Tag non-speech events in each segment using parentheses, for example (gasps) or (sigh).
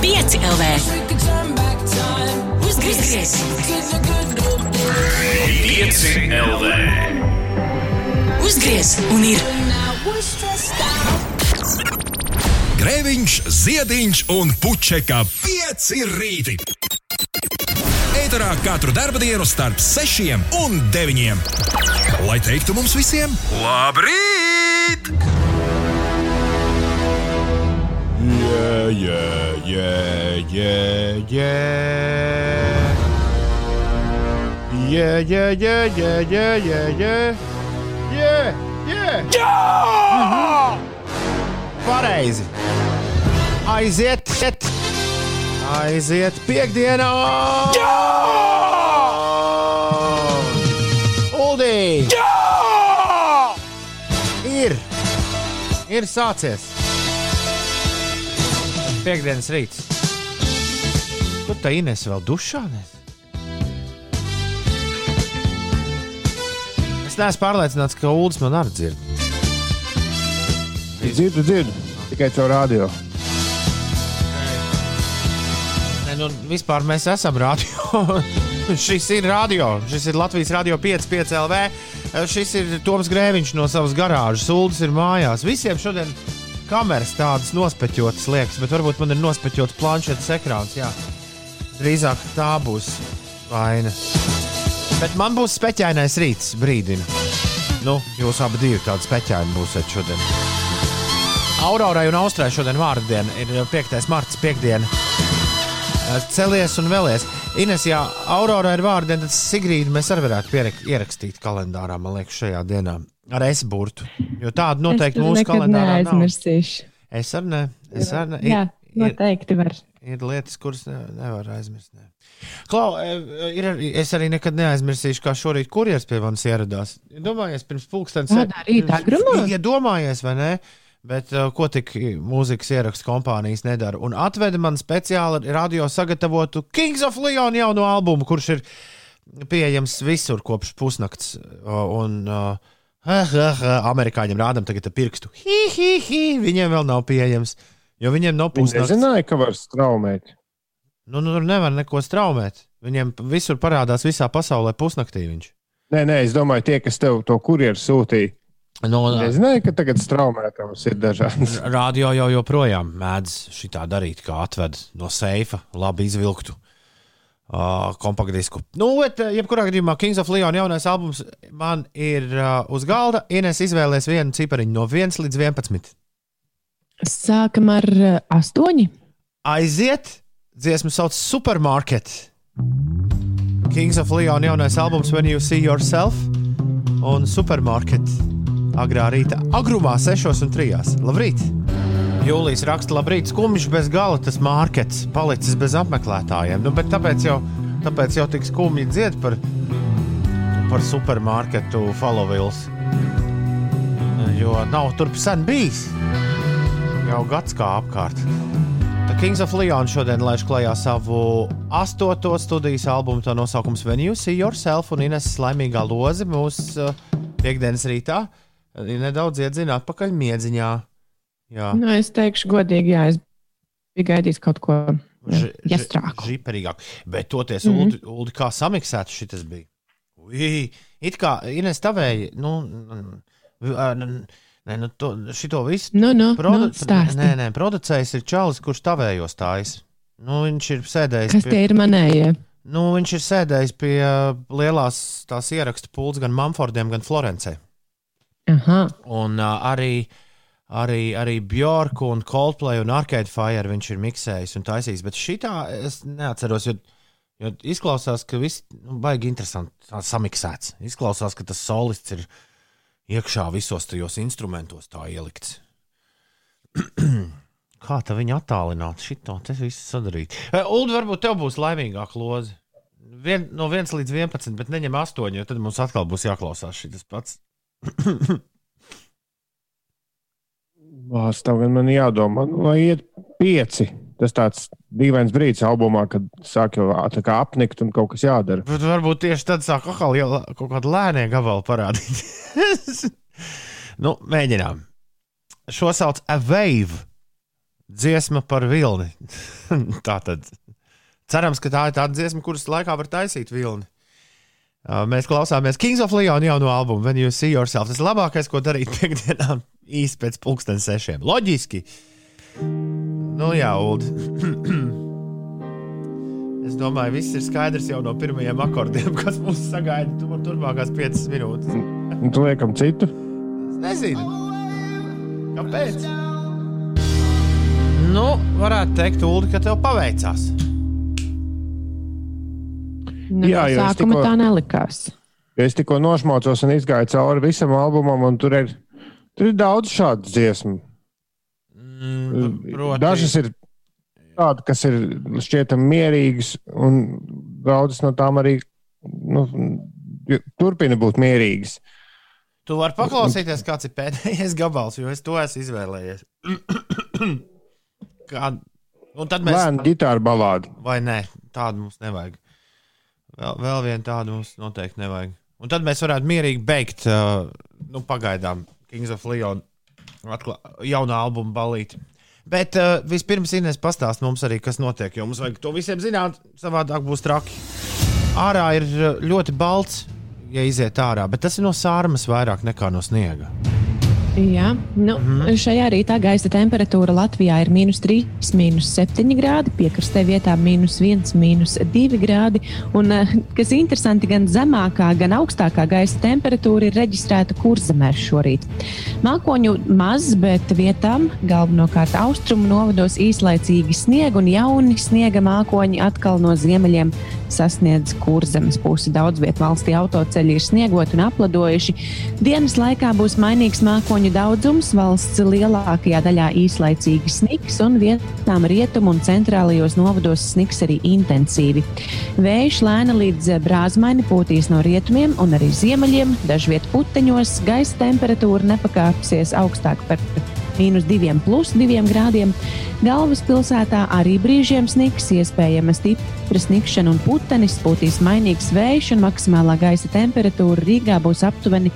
5 LV. Uzgriez! 5 LV. Uzgriez! Un ir! Grēviņš, Ziediņš un Puķeka 5 rīti. Eterā katru dienu starp 6 un 9. Lai teiktu mums visiem, labrīt! Yeah, yeah, yeah, yeah, yeah. Yeah, yeah, yeah, yeah, yeah, yeah, yeah. Yeah, yeah. Jā! Pareizi. Aiziet, šet. Aiziet piekdienā. Jā! Uldī! Jā! Ir. Ir sācies. Piektdienas rīts. Kur tā Ines vēl dušā? Nes? Es neesmu pārliecināts, ka Ulas man arī dzird. Dzirdu, dzirdu. Tikai caur radio. Nē, nu, vispār mēs esam radio. (laughs) šis ir radio. Šis ir Latvijas radio 5, 5 LV. Šis ir Toms Grēviņš no savas garāžas. Ulas ir mājās. Visiem šodien kameras tādas nospeķotas liekas, bet varbūt man ir nospeķots planšetes ekrāns. Jā. Drīzāk tā būs vaina. Bet man būs speķainais rīts, brīdina. Nu, jūs abi divi tādi speķaini būsiet šodien. Aurorai un Austrai šodien vārdiena ir 5. marts, piekdiena. Celies un vēlies. Ines, ja Aurora ir vārdiena, tad Sigrīdu mēs arī varētu pierak, ierakstīt kalendārā, man liekas, šajā dienā. Ar esburtu. Jo tādu noteikti es mūsu kalendārā nav. neaizmirsīšu. Es arī ne. Es arī ne. Jā, noteikti var. Ir, ir lietas, kuras ne, nevar aizmirst. Ne. Klau, e, ir, es arī nekad neaizmirsīšu, kā šorīt kurjeras pie manis ieradās. Domājies, pirms pulkstenes. Rītā agrumā? Iedomājies, vai ne? Bet uh, ko tik mūzikas ierakstu kompānijas nedara? Un atveda man speciāli radio sagatavotu Kings of Leon jauno albumu, kurš ir pieejams visur kopš pusnakts. Un, uh, ah, ah, ah, amerikāņiem rādām tagad pirkstu. Hi, hi, hi, viņiem vēl nav pieejams, jo viņiem nav pusnakts. nezināja, ka var straumēt. Nu, nu, tur nevar neko straumēt. Viņiem visur parādās visā pasaulē pusnaktī. Viņš. Nē, nē, es domāju, tie, kas tev to kurjeru sūtīja, Nu, nezināja, ka tagad straumētājs ir dažādas. (laughs) radio jau joprojām mēdz šitā darīt, kā atved no seifa labi izvilktu uh, kompaktdisku. Nu, bet, jebkurā gadījumā, Kings of Leon jaunais albums man ir uh, uz galda. Ines izvēlēs vienu cipariņu no 1 līdz 11. Sākam ar uh, astoņi. Aiziet! Dziesmu sauc Supermarket. Kings of Leon jaunais albums When You See Yourself un Supermarket. Agrā rīta, agrumā, 6 un 3. Labrīt! Jūlijas raksta, labrīt, skumjš bez gala tas markets, palicis bez apmeklētājiem. Nu, tāpēc jau, tāpēc jau tik skumji dzied par, par supermarketu Followils. Jo nav turp sen bijis. Jau gads kā apkārt. The Kings of Leon šodien laiž klajā savu astoto studijas albumu. Tā nosaukums When You See Yourself un Ines Laimīgā loze mūsu uh, piekdienas rītā. Ir nedaudz iedzina atpakaļ miedziņā. Jā, Nu, es teikšu, godīgi, jā, es biju gaidījis kaut ko ži- jāstrāku. Žiperīgāk. Bet toties, mm -hmm. Uldi, Uldi, kā samiksēts šis bija. Ui, it kā Ines tavēja, nu, nē, nu, to, šito visu Nu, nu, Produ... nu, stāsti. Nē, nē, producējs ir Čālijs, kurš tavējos tājas. Nu, viņš ir sēdējis Kas tie ir manējie? Nu, viņš ir sēdējis pie uh, lielās tās ierakstu pults gan Manfordiem, gan Florencē. Aha. Un uh, arī, arī, arī Bjorku un Coldplay un Arcade Fire viņš ir miksējis un taisījis. Bet šitā es neatceros, jo, jo izklausās, ka viss nu, baigi interesanti tā samiksēts. Izklausās, ka tas solists ir iekšā visos tajos instrumentos tā ielikts. (clears throat) Kā tā viņa attālināt šito te visu sadarīt? E, Ulu, varbūt tev būs laimīgāka loze. Vien, no 1 līdz 11, bet neņem 8, jo tad mums atkal būs jāklausās šis pats. (clears throat) Vās, tev gan man jādomā, nu, lai iet pieci. Tas tāds dīvains brīdis albumā, kad sāk jau tā kā apnikt un kaut kas jādara. Bet varbūt tieši tad sāk atkal jau kaut kāda lēnie gabala parādīt. (laughs) nu, mēģinām. Šo sauc A Wave. dziesma par vilni. (laughs) tā tad cerams, ka tā ir tāda dziesma, kuras laikā var taisīt vilni. Uh, mēs klausāmies Kings of Leon jauno albumu, When You See Yourself. Tas ir labākais, ko darīt (laughs) piekdienā īsti pēc pulksten sešiem. Loģiski. Nu jā, Ulu. (clears throat) Es domāju, viss ir skaidrs jau no pirmajiem akordiem, (laughs) kas mūs sagaida tu, turpmākās piecas minūtes. Un tu liekam citu. Es nezinu, kāpēc. Nu, varētu teikt, Ulu, ka tev paveicās. Nu, Jā, sākuma tikko- tā nelikās. Es tikko nošmaucos un izgāju cauri visam albumam, un tur ir, tur ir daudz šādu dziesmu. Mm, proti, Dažas ir tādas, kas ir šķietami mierīgas, un daudzas no tām arī nu, turpina būt mierīgas. Tu vari paklausīties, kāds ir pēdējais gabals, jo es to esmu izvēlējies. (clears throat) Kā... Un tad mēs. Lēna ģitāra balāde. Vai nē, tādu mums nevajag. Vēl, vēl vienu tādu mums noteikti nevajag. Un tad mēs varētu mierīgi beigt, uh, nu, pagaidām, Kings of Leon atklā, jaunā albuma balīti. Bet uh, vispirms Inês pastāst mums arī, kas notiek, jo mums vajag to visiem zināt, savādāk būs traki. Ārā ir uh, ļoti balts, ja iziet ārā, bet tas ir no sārmas vairāk nekā no sniega. Jā, nu, mm. -hmm. šajā rītā gaisa temperatūra Latvijā ir minus 3, minus 7 grādi, piekrastē vietā minus 1, minus 2 grādi. Un, eh, kas interesanti, gan zemākā, gan augstākā gaisa temperatūra ir reģistrēta kurzemē šorīt. Mākoņu maz, bet vietām galvenokārt austrumu novados īslaicīgi sniega un jauni sniega mākoņi atkal no ziemeļiem sasniedz kurzemes pusi. Daudz vietā valstī autoceļi ir sniegoti un apladojuši. Dienas laikā būs mainīgs mākoņu daudzums, valsts lielākajā daļā īslaicīgi sniks, un vietām rietumu un centrālajos novados sniks arī intensīvi. Vējš lēna līdz brāzmaini pūtīs no rietumiem un arī ziemeļiem, dažviet puteņos gaisa temperatūra nepakāpsies augstāk par mīnus 2, plus 2 grādiem. Galvaspilsētā arī brīžiem sniks, iespējama stipra snikšana un putenis, pūtīs mainīgs vējš un maksimālā gaisa temperatūra Rīgā būs aptuveni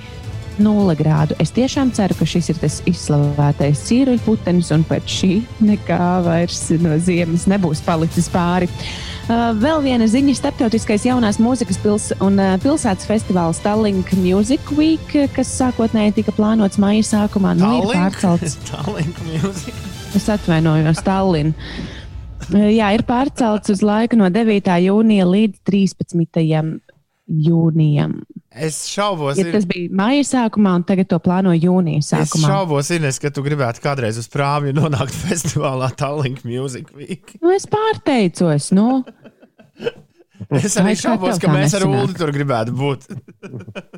0 grādu. Es tiešām ceru, ka šis ir tas izslavētais cīruļu putenis un pēc šī nekā vairs no ziemas nebūs palicis pāri. Uh, vēl viena ziņa - starptautiskais jaunās mūzikas pils un uh, pilsētas festivāls Tallink Music Week, kas sākotnēji tika plānots maija sākumā, nu ir pārcelts. (laughs) Tālāk, mūzika. Es atvainojos, Tallinn. Jā, ir pārcelts uz laiku no 9. jūnija līdz 13. Jūnijam. Es šaubos, Ja tas bija maija sākumā, un tagad to plāno jūnija Es sākumā. šaubos, Ines, ka tu gribētu kādreiz uz prāmju nonākt (laughs) festivālā Tallink Music Week. Nu, es pārteicos, nu, Es arī šaubos, ka mēs ar nesanāk. Ulu tur gribētu būt.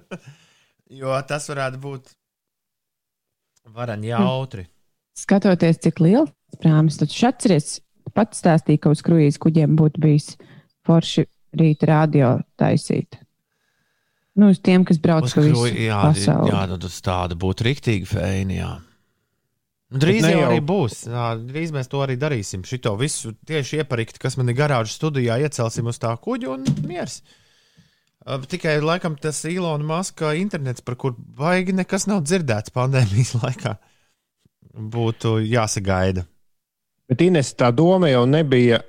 (laughs) jo tas varētu būt varani jautri. skatoties, cik liels prāmis, tad šatceries pats stāstīja, ka uz kruīzes kuģiem būtu bijis forši rīta radio taisīt. Nu, uz tiem, kas brauc Uz kruī- jā, pasauli. jā, nu, tas tāda būtu rīktīgi fēni. Jā. Nu, Drīz ne jau arī būs. Jā, drīz mēs to arī darīsim. Šito visu tieši ieparikt, kas man ir garāžas studijā, iecelsim uz tā kuģa un miers. Tikai laikam tas Ilona Maska internets, par kur baigi nekas nav dzirdēts pandēmijas (laughs) laikā, būtu jāsagaida. Bet Ines, tā doma jau nebija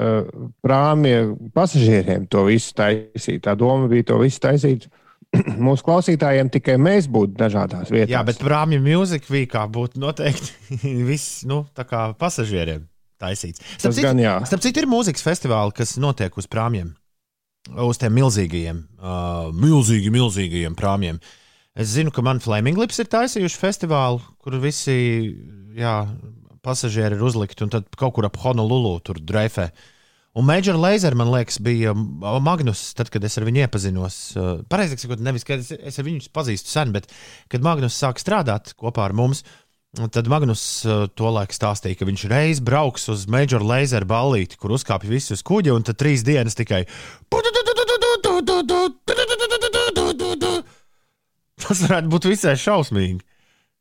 uh, prāmja pasažieriem to visu taisīt. Tā doma bija to visu taisīt (clears throat) mūsu klausītājiem, tikai mēs būtu dažādās vietās. Jā, bet prāmju mūzika vīkā būtu noteikti (laughs) viss, nu, tā kā pasažieriem taisīts. Starp citu. Starp citu, ir mūzikas festivāli, kas notiek uz prāmjiem. Uz tiem milzīgajiem, uh, milzīgi, milzīgajiem prāmjiem. Es zinu, ka man Flaming Lips ir taisījuši festivālu, kur visi jā, pasažieri ir uzlikti un tad kaut kur ap Honolulu tur dreifē. Un Major Laser, man liekas, bija uh, Magnus, tad, kad es ar viņu iepazinos. Uh, Pareizāk sakot, nevis, ka es, es ar viņu pazīstu sen, bet kad Magnus sāk strādāt kopā ar mums, Tad Magnus uh, tolaik stāstīja, ka viņš reiz brauks uz Major Laser ballīti, kur uzkāpj visi uz kuģa, un tad trīs dienas tikai. (laughs) Tas varētu būt visai šausmīgi.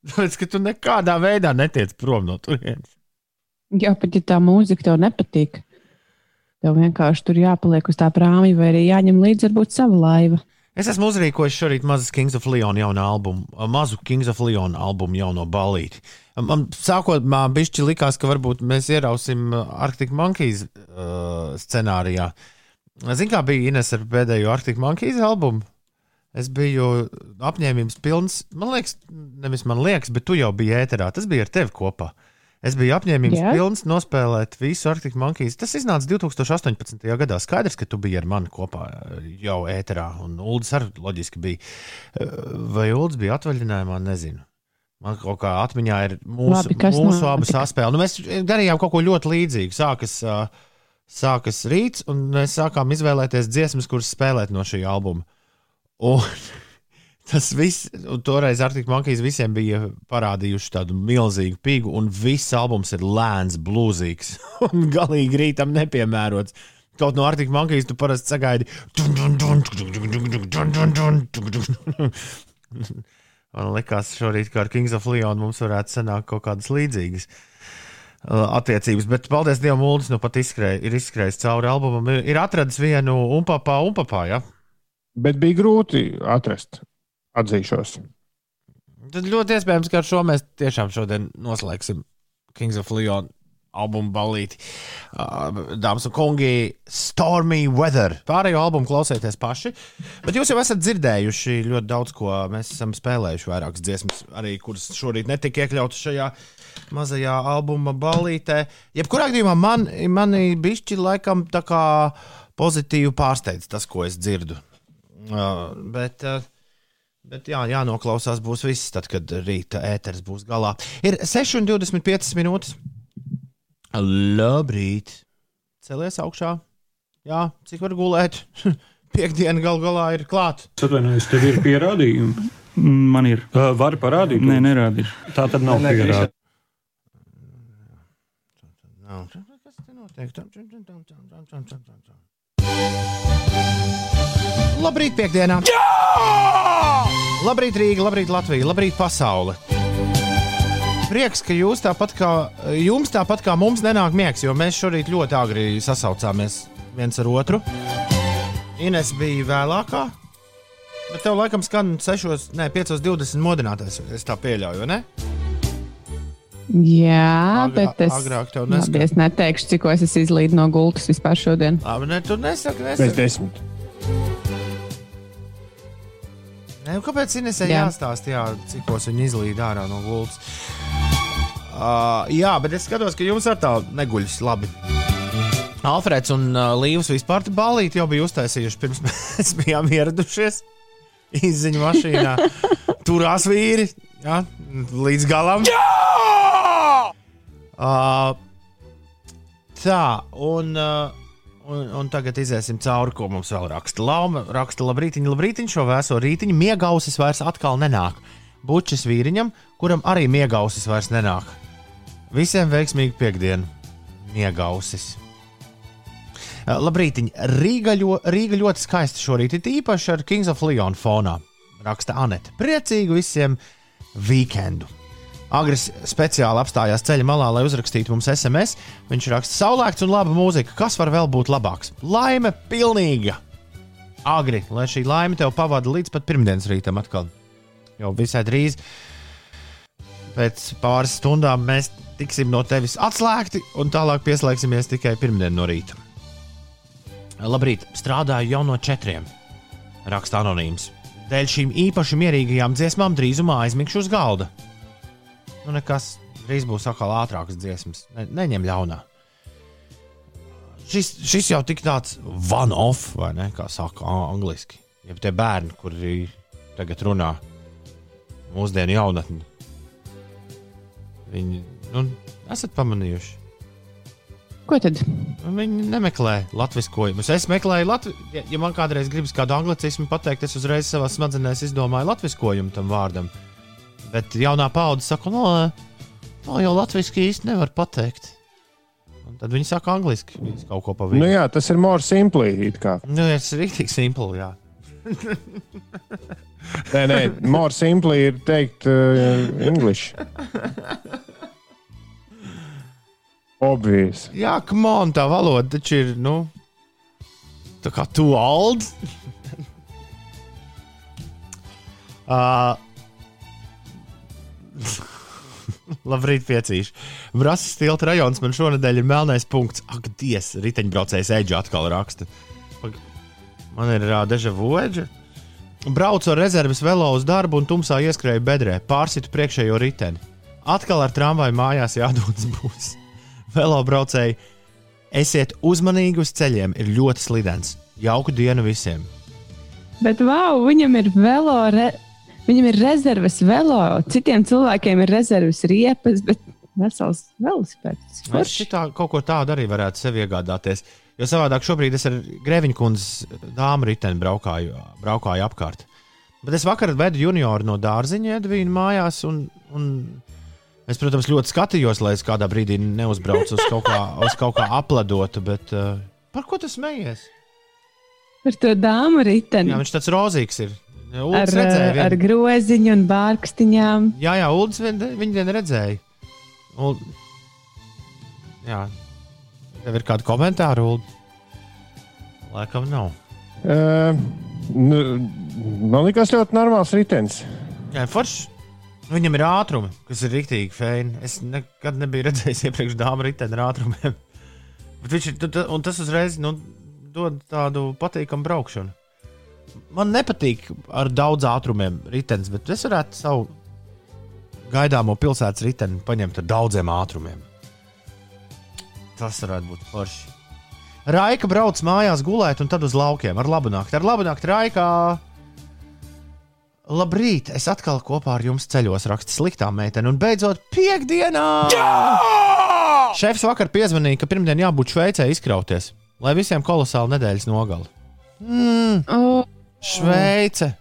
Tāpēc, ka tu nekādā veidā netiec prom no turienes. Jā, pat ja tā mūzika tev nepatīk, tev vienkārši tur jāpaliek uz tā prāmja, vai arī jāņem līdzi varbūt sava laiva. Es esmu uzrīkojis šorīt mazu Kings of Leon jaunu albumu, mazu Kings of Leon albumu jauno balīti. Man sākotnēji bišķi likās, ka varbūt mēs ierausim Arctic Monkeys uh, scenārijā. Zini, kā bija Ines ar pēdējo Arctic Monkeys albumu? Es biju apņēmības pilns. Man liekas, nevis man liekas, bet tu jau biji ēterā. Tas bija ar tevi kopā. Es biju apņēmības yeah. pilns nospēlēt visu Arctic Monkeys. Tas iznāca 2018. gadā. Skaidrs, ka tu biji ar mani kopā jau ēterā, un Ulas arī loģiski bija. Vai Ulas bija atvaļinājumā, nezinu. Man kaut kā atmiņā ir mūsu, Labi, mūsu abu saspēle. Nu, mēs darījām kaut ko ļoti līdzīgu. Sākas, sākas rīts, un mēs sākām izvēlēties dziesmas, kuras spēlēt no šī albuma. Un Tas viss, toreiz Arctic Monkeys visiem bija parādījuši tādu milzīgu pigu, un viss albums ir lēns, blūzīgs un galīgi rītam nepiemērots. Kaut no Arctic Monkeys tu parasti sagaidi. Man liekas, šorīt, kā ar Kings of Leon, mums varētu sanākt kaut kādas līdzīgas uh, attiecības. Bet, paldies Dievam, Ulas nu pat izskrēja, ir izskrējis cauri albumam. Ir atradis vienu umpapā, umpapā, ja? Bet bija grūti atrast atzīšos. Tad ļoti iespējams, ka ar šo mēs tiešām šodien noslēgsim Kings of Leon albumu balīti. Uh, dāmas un kungi, Stormy Weather. Pārējo albumu klausieties paši. Bet jūs jau esat dzirdējuši ļoti daudz, ko mēs esam spēlējuši. Vairākas dziesmas, arī kuras šorīt netika iekļautas šajā mazajā albuma balītē. Jebkurā gadījumā man, mani bišķi laikam tā kā pozitīvi pārsteidz tas, ko es dzirdu. Uh, bet uh, Bet jā, jānoklausās būs viss, tad, kad rīta ēteris būs galā. Ir 6,25 minūtes. Labrīt! Celies augšā. Jā, cik var gulēt? (laughs) Piektdiena gal galā ir klāta. Atvainojos, tev ir pierādījumi. Man ir. Uh, Vari parādīt? Nē, nerādīt. Tā tad nav pierādījumi. Kas te notiek? Labrīt, piekdienā! Jā! Labrīt, Rīga, labrīt, Latvija, labrīt, pasaule! Prieks, ka jūs tāpat kā, jums tāpat kā mums nenāk miegs, jo mēs šorīt ļoti agri sasaucāmies viens ar otru. Ines bija vēlākā, bet tev laikam skan 6, ne 5.20 modinātais. Es tā pieļauju, ne? Jā, Agrā, bet es, agrāk tev labi, neskan. es neteikšu, cik es esmu izlīdis no gultas vispār šodien. Labi, ne, tu nesaki, Pēc nesaki. desmit. Ne, nu kāpēc Inesē Jā. jāstāsta, jā, cikos viņa izlīd ārā no gultas? Uh, jā, bet es skatos, ka jums ar tā neguļas labi. Alfreds un uh, Līvs vispār balīti jau bija uztaisījuši pirms (laughs) mēs bijām ieradušies. Izziņu mašīnā. (laughs) Turās vīri jā, līdz galam. Uh, tā, un, uh, un, un tagad iziesim cauri, ko mums vēl raksta. Lauma raksta, labrītiņ, labrītiņ, šo vēso rītiņu. Miegausis vairs atkal nenāk. Bučis vīriņam, kuram arī miegausis vairs nenāk. Visiem veiksmīgi piekdienu. Miegausis. Uh, Labrītiņ, Rīga, ļo, Rīga ļoti skaista šorīt, it īpaši ar Kings of Leon fonā. Raksta Anete. Priecīgu visiem weekendu. Agris speciāli apstājās ceļa malā, lai uzrakstītu mums SMS. Viņš raksta, saulēkts un laba mūzika. Kas var vēl būt labāks? Laime pilnīga! Agri, lai šī laime tev pavada līdz pat pirmdienas rītam atkal. Jau visai drīz. Pēc pāris stundām mēs tiksim no tevis atslēgti, un tālāk pieslēgsimies tikai pirmdien no rīta. Labrīt, strādāju jau no četriem. Raksta anonīms. Dēļ šīm īpaši mierīgajām dziesmām drīzumā aizmigšu uz galda. Nu, nekas, drīz būs atkal ātrākas dziesmas. Ne, neņem ļaunā. Šis, šis jau tik tāds one-off, vai ne? Kā saka angliski. Ja tie bērni, kuri tagad runā mūsdienu jaunatni, viņi, nu, esat pamanījuši. Ko tad? Viņi nemeklē latviešu Es meklēju, latvi... ja, man kādreiz gribas kādu anglicismu pateikt, es uzreiz savā smadzenēs izdomāju latviešu tam vārdam. Bet jaunā paudze saka, no, no jau latviešu īsti nevar pateikt. Un tad viņi saka angliski, viņas kaut ko Nu, pavisam. jā, tas ir more simply. it kā. Nu, tas ir rīktīgi simpli, jā. Nē, nē, more simply ir teikt uh, English. Obvious. Jā, kam on, tā valoda taču ir, nu, tā kā too old. Uh, (laughs) (laughs) Labrīt, piecīši. Brāzis tilta rajons man šonadēļ ir melnais punkts. Ak, Dievs, riteņbraucējs Eģe atkal raksta. Man ir uh, vu eģe. Braucu ar rezerves velo uz darbu un tumsā ieskrēju bedrē, pārsitu priekšējo riteni. Atkal ar tramvaju mājās jādodas būs. Velo braucēji, esiet uzmanīgi uz ceļiem, ir ļoti slidens. Jauku dienu visiem! Bet, wow, viņam ir velo, re... viņam ir rezerves velo. Citiem cilvēkiem ir rezerves riepas, bet vesels velosipēds. Es šitā, kaut ko tādu arī varētu sev iegādāties. Jo savādāk šobrīd es ar Grēviņu kundzes dāmu riteni braukāju, braukāju apkārt. Bet es vakar vedu junioru no dārziņa Edvīna mājās, un, un es, protams, ļoti skatījos, lai es kādā brīdī neuzbraucu uz kaut kā, (laughs) uz kaut kā apladotu. Bet, uh, par ko tas smējies? Par to dāmu riteni. Jā, viņš tāds rozīgs ir. Ar, Uldis redzēja, eh, ar groziņu un bārkstiņām. Jā, jā, Uldis vien, viņa vien redzēja. Un... Jā, tev ir kādi komentāri, Uld? Laikam nav. Uh, nu, man liekas, ļoti normāls ritenis. Jā, forši. Viņam ir ātrumi, kas ir rīktīgi feini. Es nekad nebiju redzējis (laughs) iepriekš dāmu riteni ar ātrumiem. (laughs) Bet viņš ir, un tas uzreiz nu, dod tādu patīkamu braukšanu. Man nepatīk ar daudz ātrumiem ritenis, bet es varētu savu gaidāmo pilsētas riteni paņemt ar daudziem ātrumiem. Tas varētu būt forši. Raika brauc mājās gulēt un tad uz laukiem ar labu nakti. Ar labu nakti, Raikā! Labrīt! Es atkal kopā ar jums ceļos rakstu sliktā meitene, un beidzot, piekdienā! Jā! Šefs vakar piezvanīja, ka pirmdien jābūt Šveicē izkrauties, lai visiem kolosāli nedēļas nogali. Mm, Oh, Šveice!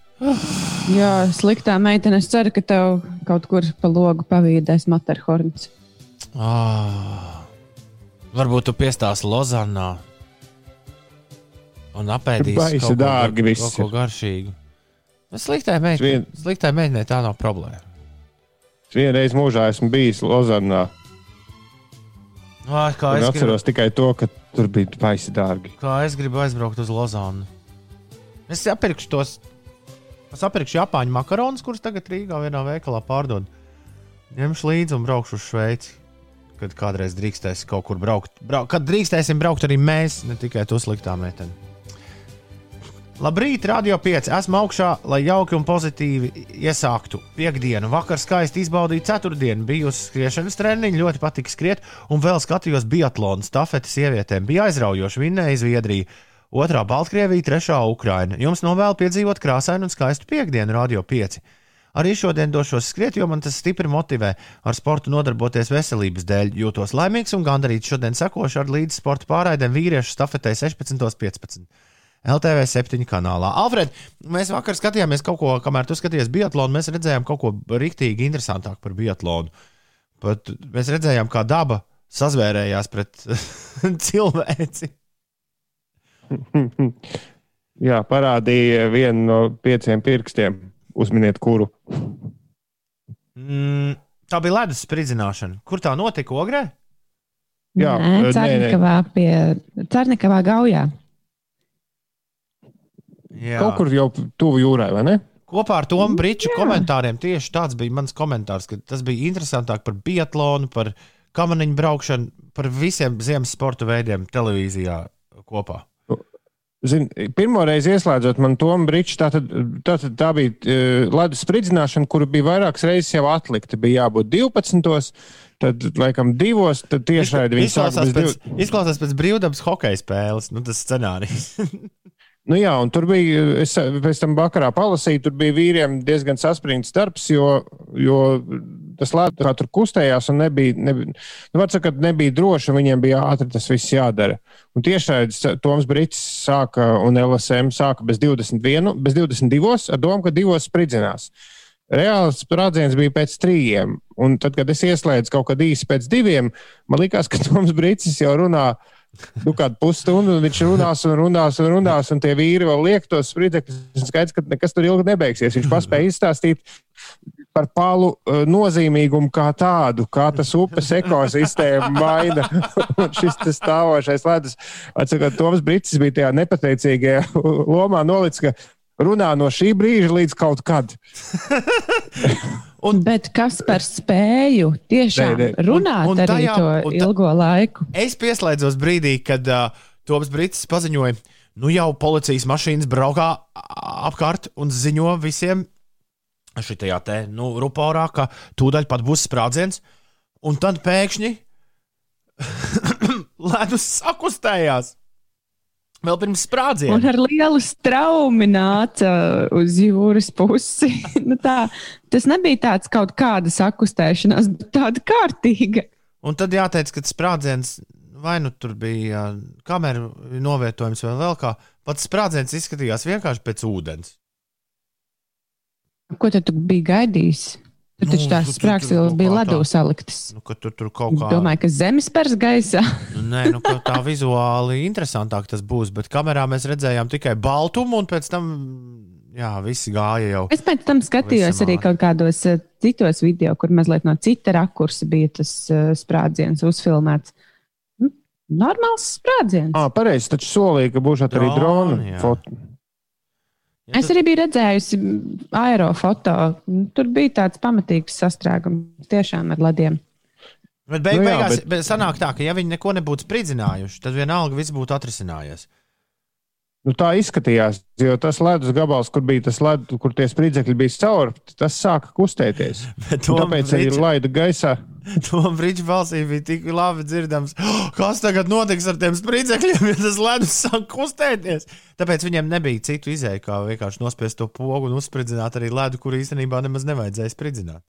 jā, sliktā meitene. Es ceru, ka tev kaut kur pa logu pavīdēs Materhorns. Ah, varbūt tu piestāsi Lozanā un apēdīsi Baisi kaut ko, dārgi viss kaut ko ir. garšīgu. Meitenei Vien- sliktai meitenei tā nav problēma. Es vienreiz mūžā esmu bijis Lozanā. Es es, gribu, atceros tikai to, ka tur bija baisi dārgi. kā es gribu aizbraukt uz Lozānu. Es apirkšu tos. Es apirkšu Japāņu makaronus, kurus tagad Rīgā vienā veikalā pārdod. Ņemšu līdzi un braukšu uz Šveici. Kad kādreiz drīkstēs kaut kur braukt. Brau, kad drīkstēsim braukt arī mēs, ne tikai tu sliktā meitene. Labrīt, Radio 5. Esmu augšā, lai jauki un pozitīvi iesāktu piekdienu. Vakar skaisti izbaudīju ceturtdienu, biju uz skriešanas treniņu, ļoti patika skriet, un vēl skatījos biatlonu stafeti sievietēm. Bija aizraujoši, vinnēja Zviedrija, otrā Baltkrievija, trešā Ukraina. Jums novēlu piedzīvot krāsainu un skaistu piekdienu, Radio 5. Arī šodien došos skriet, jo man tas stipri motivē ar sportu nodarboties veselības dēļ. Jūtos laimīgs un gandarīts šodien sekošu ar līdzi sporta pārraidēm vīriešu stafetē 16.15. LTV 7 kanālā. Alfred, mēs vakar skatījāmies kaut ko, kamēr tu skaties biatlonu, mēs redzējām kaut ko rīktīgi interesantāku par biatlonu. Pat mēs redzējām, kā daba sazvērējās pret (laughs) cilvēci. (laughs) Jā, parādīja vienu no pieciem pirkstiem. Uzminiet, kuru. Mm, tā bija ledus spridzināšana. Kur tā notika? Ogrē? Jā, nē. Cernikavā pie Cernikavā gaujā. Jā. Kaut kur jau tuvu jūrai, vai ne? Kopā ar Tomu Brīču komentāriem tieši tāds bija mans komentārs, ka tas bija interesantāk par biatlonu, par kamaniņu braukšanu, par visiem ziemas sporta veidiem televīzijā kopā. Zin, pirmo reizi ieslēdzot man to brīdi, tā, tad, tā, tad, tā bija uh, ledus spridzināšana, kuru bija vairākas reizes jau atlikta. Bija jābūt 12. Tad, laikam, divos, tad tiešraidi viņi sāka bez pēc, div... izklausās pēc brīvdabas hokeja spēles, nu, tas scenārijs. (laughs) Nu jā, un tur bija, es pēc tam vakarā palasīju, tur bija vīriem diezgan saspringts darbs, jo, jo tas lētā tur kustējās un nebija, nebija, nu, var sakot, nebija droši, un viņiem bija ātri tas viss jādara. Un tiešraidis Toms Brits sāka un LSM sāka bez 21, bez 22, ar domu, ka divos spridzinās. Reāls sprādziens bija pēc trījiem, un tad, kad es ieslēdzu kaut kad īsi pēc diviem, man likās, ka (laughs) Toms Brits jau runā nu, kādu pusstundu, un viņš runās un runās un runās, un tie vīri vēl liek tos spridzekļus. Skaidrs, ka nekas tur ilgi nebeigsies. Viņš paspēja izstāstīt par palu uh, nozīmīgumu kā tādu, kā tas upes ekosistēma (laughs) maina. Un šis stāvošais ledus, atcakot, Toms Brits bija tajā nepateicīgajā (laughs) lomā nolicis, ka runā no šī brīža līdz kaut kad. (laughs) Un, Bet kas par spēju tiešām Nē, nē. runāt Un- un arī tajā- to ilgo laiku? Es pieslēdzos brīdī, kad uh, Toms Brīsīs paziņoja, nu jau policijas mašīnas braukā apkārt un ziņo visiem šajā te nu, ruporā, ka tūdaļ pat būs sprādziens. Un tad pēkšņi (coughs) ledus sakustējās. Vēl pirms Un sprādziena. ar lielu straumi nāca uz jūras pusi. (laughs) nu tā, tas nebija tāds kaut kāda sakustēšanās, bet tāda kārtīga. Un tad jāteic, ka sprādziens vai nu tur bija kameru novietojums vai vēl kā. Pats sprādziens izskatījās vienkārši pēc ūdens. Ko tad tu biji gaidījis? Tur Nu, taču tās tu- tu- sprāgs tu vēl kaut bija ledū saliktas. Nu, ka tur, tur kaut kā Domāju, ka zemes pers gaisā. Nu, (laughs) Nē, nu, ka tā vizuāli interesantāk tas būs, bet kamerā mēs redzējām tikai baltumu, un pēc tam jā, visi gāja jau. Es pēc tam skatījos arī kaut kādos eh, citos video, kur mazliet no cita rakursa bija tas uh, sprādziens uzfilmēts. Nu, Normāls sprādziens. Ah, pareizi, taču solīja, ka būs arī Droni, foto. Ja Es arī biju redzējusi aerofoto. Tur bija tāds pamatīgs sastrēgums tiešām ar lediem. Bet beig, Nu jā, beigās bet- sanāk tā, ka ja viņi neko nebūtu spridzinājuši, tad vienalga viss būtu atrisinājies. Nu, tā izskatījās, jo tas ledus gabals, kur bija tas ledus, kur tie spridzekļi bija cauri, tas sāka kustēties. (laughs) Bet Un Tāpēc arī laida gaisā. (laughs) to brīdī balsī bija tik labi dzirdams, "Oh, (gasps) kas tagad notiks ar tiem spridzekļiem, ja tas ledus sāk kustēties. Tāpēc viņiem nebija citu izēju, kā vienkārši nospiest to pogu un uzspridzināt arī ledu, kur īstenībā nemaz nevajadzēja spridzināt.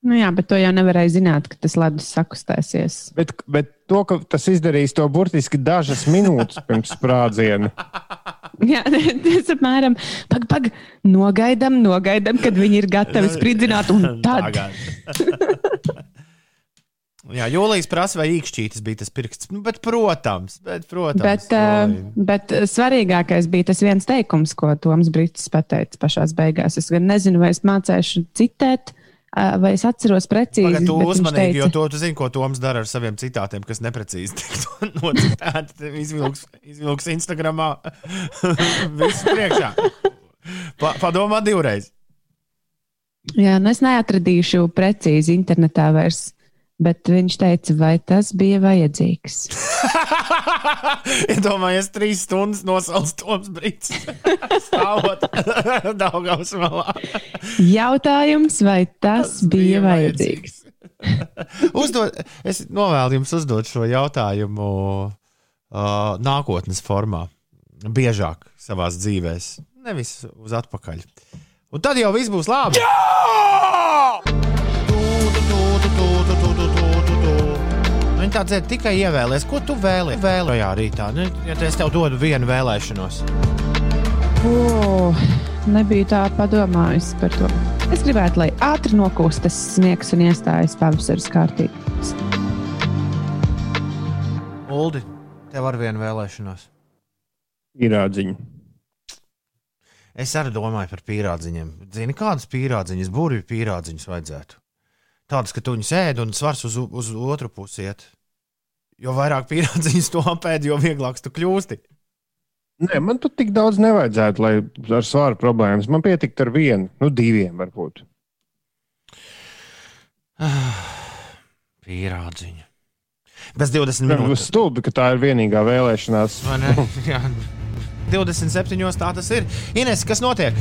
Nu jā, bet to jau nevarēja zināt, ka tas ledus sakustēsies. Bet, bet to, ka tas izdarīs to burtiski dažas minūtes pirms sprādziena. (laughs) Jā, (laughs) tas apmēram pag, pag, nogaidām, nogaidām, kad viņi ir gatavi spridzināt. Un (laughs) tad. (laughs) Jā, Jūlijas prasa, vai īkšķītis bija tas pirksts. Nu, bet, protams, bet, protams Bet, uh, bet svarīgākais bija tas viens teikums, ko Toms Brīsīs pateica pašā beigās. Es gan nezinu, vai es mācīšu citēt, vai es atceros precīzi. Pagad, tu uzmanīgi, teica- jo to, tu zini, ko Toms dara ar saviem citātiem, kas neprecīzi tiek (laughs) nocitēti. Izvilks, izvilks Instagramā. (laughs) Viss priekšā. Pa, padomā divreiz. Jā, nu es neatradīšu precīzi internetā vairs. Bet viņš teica, vai tas bija vajadzīgs. (laughs) Iedomājies, trīs stundas nosauc Toms Brīsīs. (laughs) Stāvot (laughs) Daugavas malā. Jautājums, vai tas bija vajadzīgs? Uzdod, es novēlu jums uzdot šo jautājumu uh, nākotnes formā, biežāk savā dzīvē, nevis uz atpakaļ. Un tad jau viss būs labi. Viņa tā dzird tikai ievēlēs. Ko tu vēlējies? Vēlējā rītā. Nu, ja es tev dodu vienu vēlēšanos, O, nebiju tā padomājis par to. Es gribētu, lai ātri nokūstas sniegs un iestājas pavasaris kārtībā. Uldi, tev ar vienu vēlēšanos. Īrādziņu. Es arī domāju par pīrādziņiem. Zini, kādas pīrādziņas, burbuļu pīrādziņas vajadzētu? Tādas, ka tu viņus ēd un svars uz, uz otru pusi iet. Jo vairāk pīrādziņas tu apēdi, jo vieglāks tu kļūsti. Nē, man tur tik daudz nevajadzētu, lai ar svaru problēmas. Man pietikt ar vienu, nu, diviem varbūt. (sighs) Pīrādziņa. Bez 20 Tas minūtes. stulbi, ka tā ir vienīgā vēlēšanās. Vai ne? (laughs) Jā. 27. tā tas ir. Ines, kas notiek?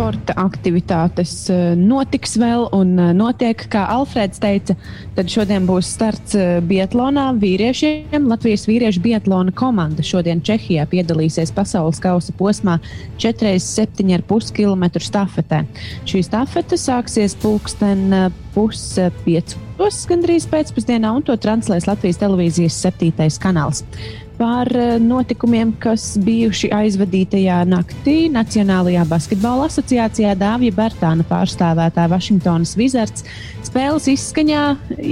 Sporta aktivitātes eh, notiks vēl un eh, notiek, kā Alfrēds teica. Tad šodien būs starts eh, Biatlonā vīriešiem. Latvijas vīriešu biatlona komanda šodien Čehijā piedalīsies pasaules kausa posmā 4,7,5 km stafetē. Šī stafete sāksies pulksten puspiecos gandrīz pēcpusdienā, un to translēs Latvijas televīzijas septītais kanāls. Par eh, notikumiem, kas bijuši aizvadītajā naktī, Nacionālajā basketbola asociācijā Dāvija Bērtāna pārstāvētā Vašingtonas Wizards spēles izskaņā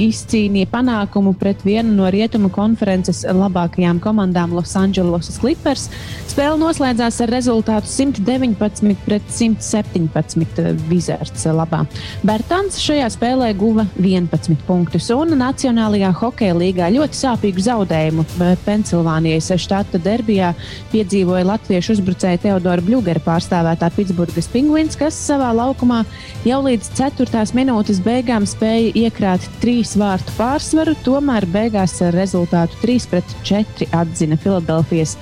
izcīnīja panākumu pret vienu no rietumu konferences labākajām komandām Los Angeles Clippers. Spēle noslēdzās ar rezultātu 119 pret 117 Wizards labā. Bērtāns šajā spēlē guva 11 punktus un Nacionālajā hokeja līgā ļoti sāpīgu zaudējumu Pensilvānijas. Pensilvānijas štata derbijā piedzīvoja latviešu uzbrucēja Teodora Bļūgera pārstāvētā Pitsburgas pingvīns, kas savā laukumā jau līdz 4. minūtes beigām spēja iekrāt trīs vārtu pārsvaru, tomēr beigās ar rezultātu 3-4 atzina Filadelfijas.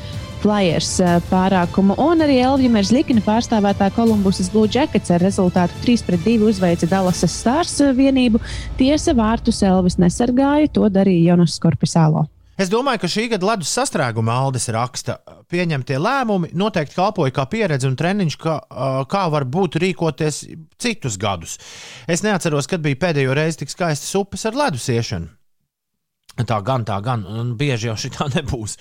Flyers eh, pārākumu, un arī Elvija Merzlikina pārstāvētā Kolumbusas Blue Jackets ar rezultātu 3-2 uzveica Dallasas Stars eh, vienību. Tiesa vārtus Elvis nesargāja, to darīja Jonas Skorpisālo. Es domāju, ka šī gada ledus sastrēguma Aldis raksta, pieņemtie lēmumi noteikti kalpoja kā pieredze un treniņš, kā, kā var būt rīkoties citus gadus. Es neatceros, kad bija pēdējo reizi tik skaistas upes ar ledus iešanu. Tā gan, tā gan, un bieži jau šī tā (laughs) nebūs.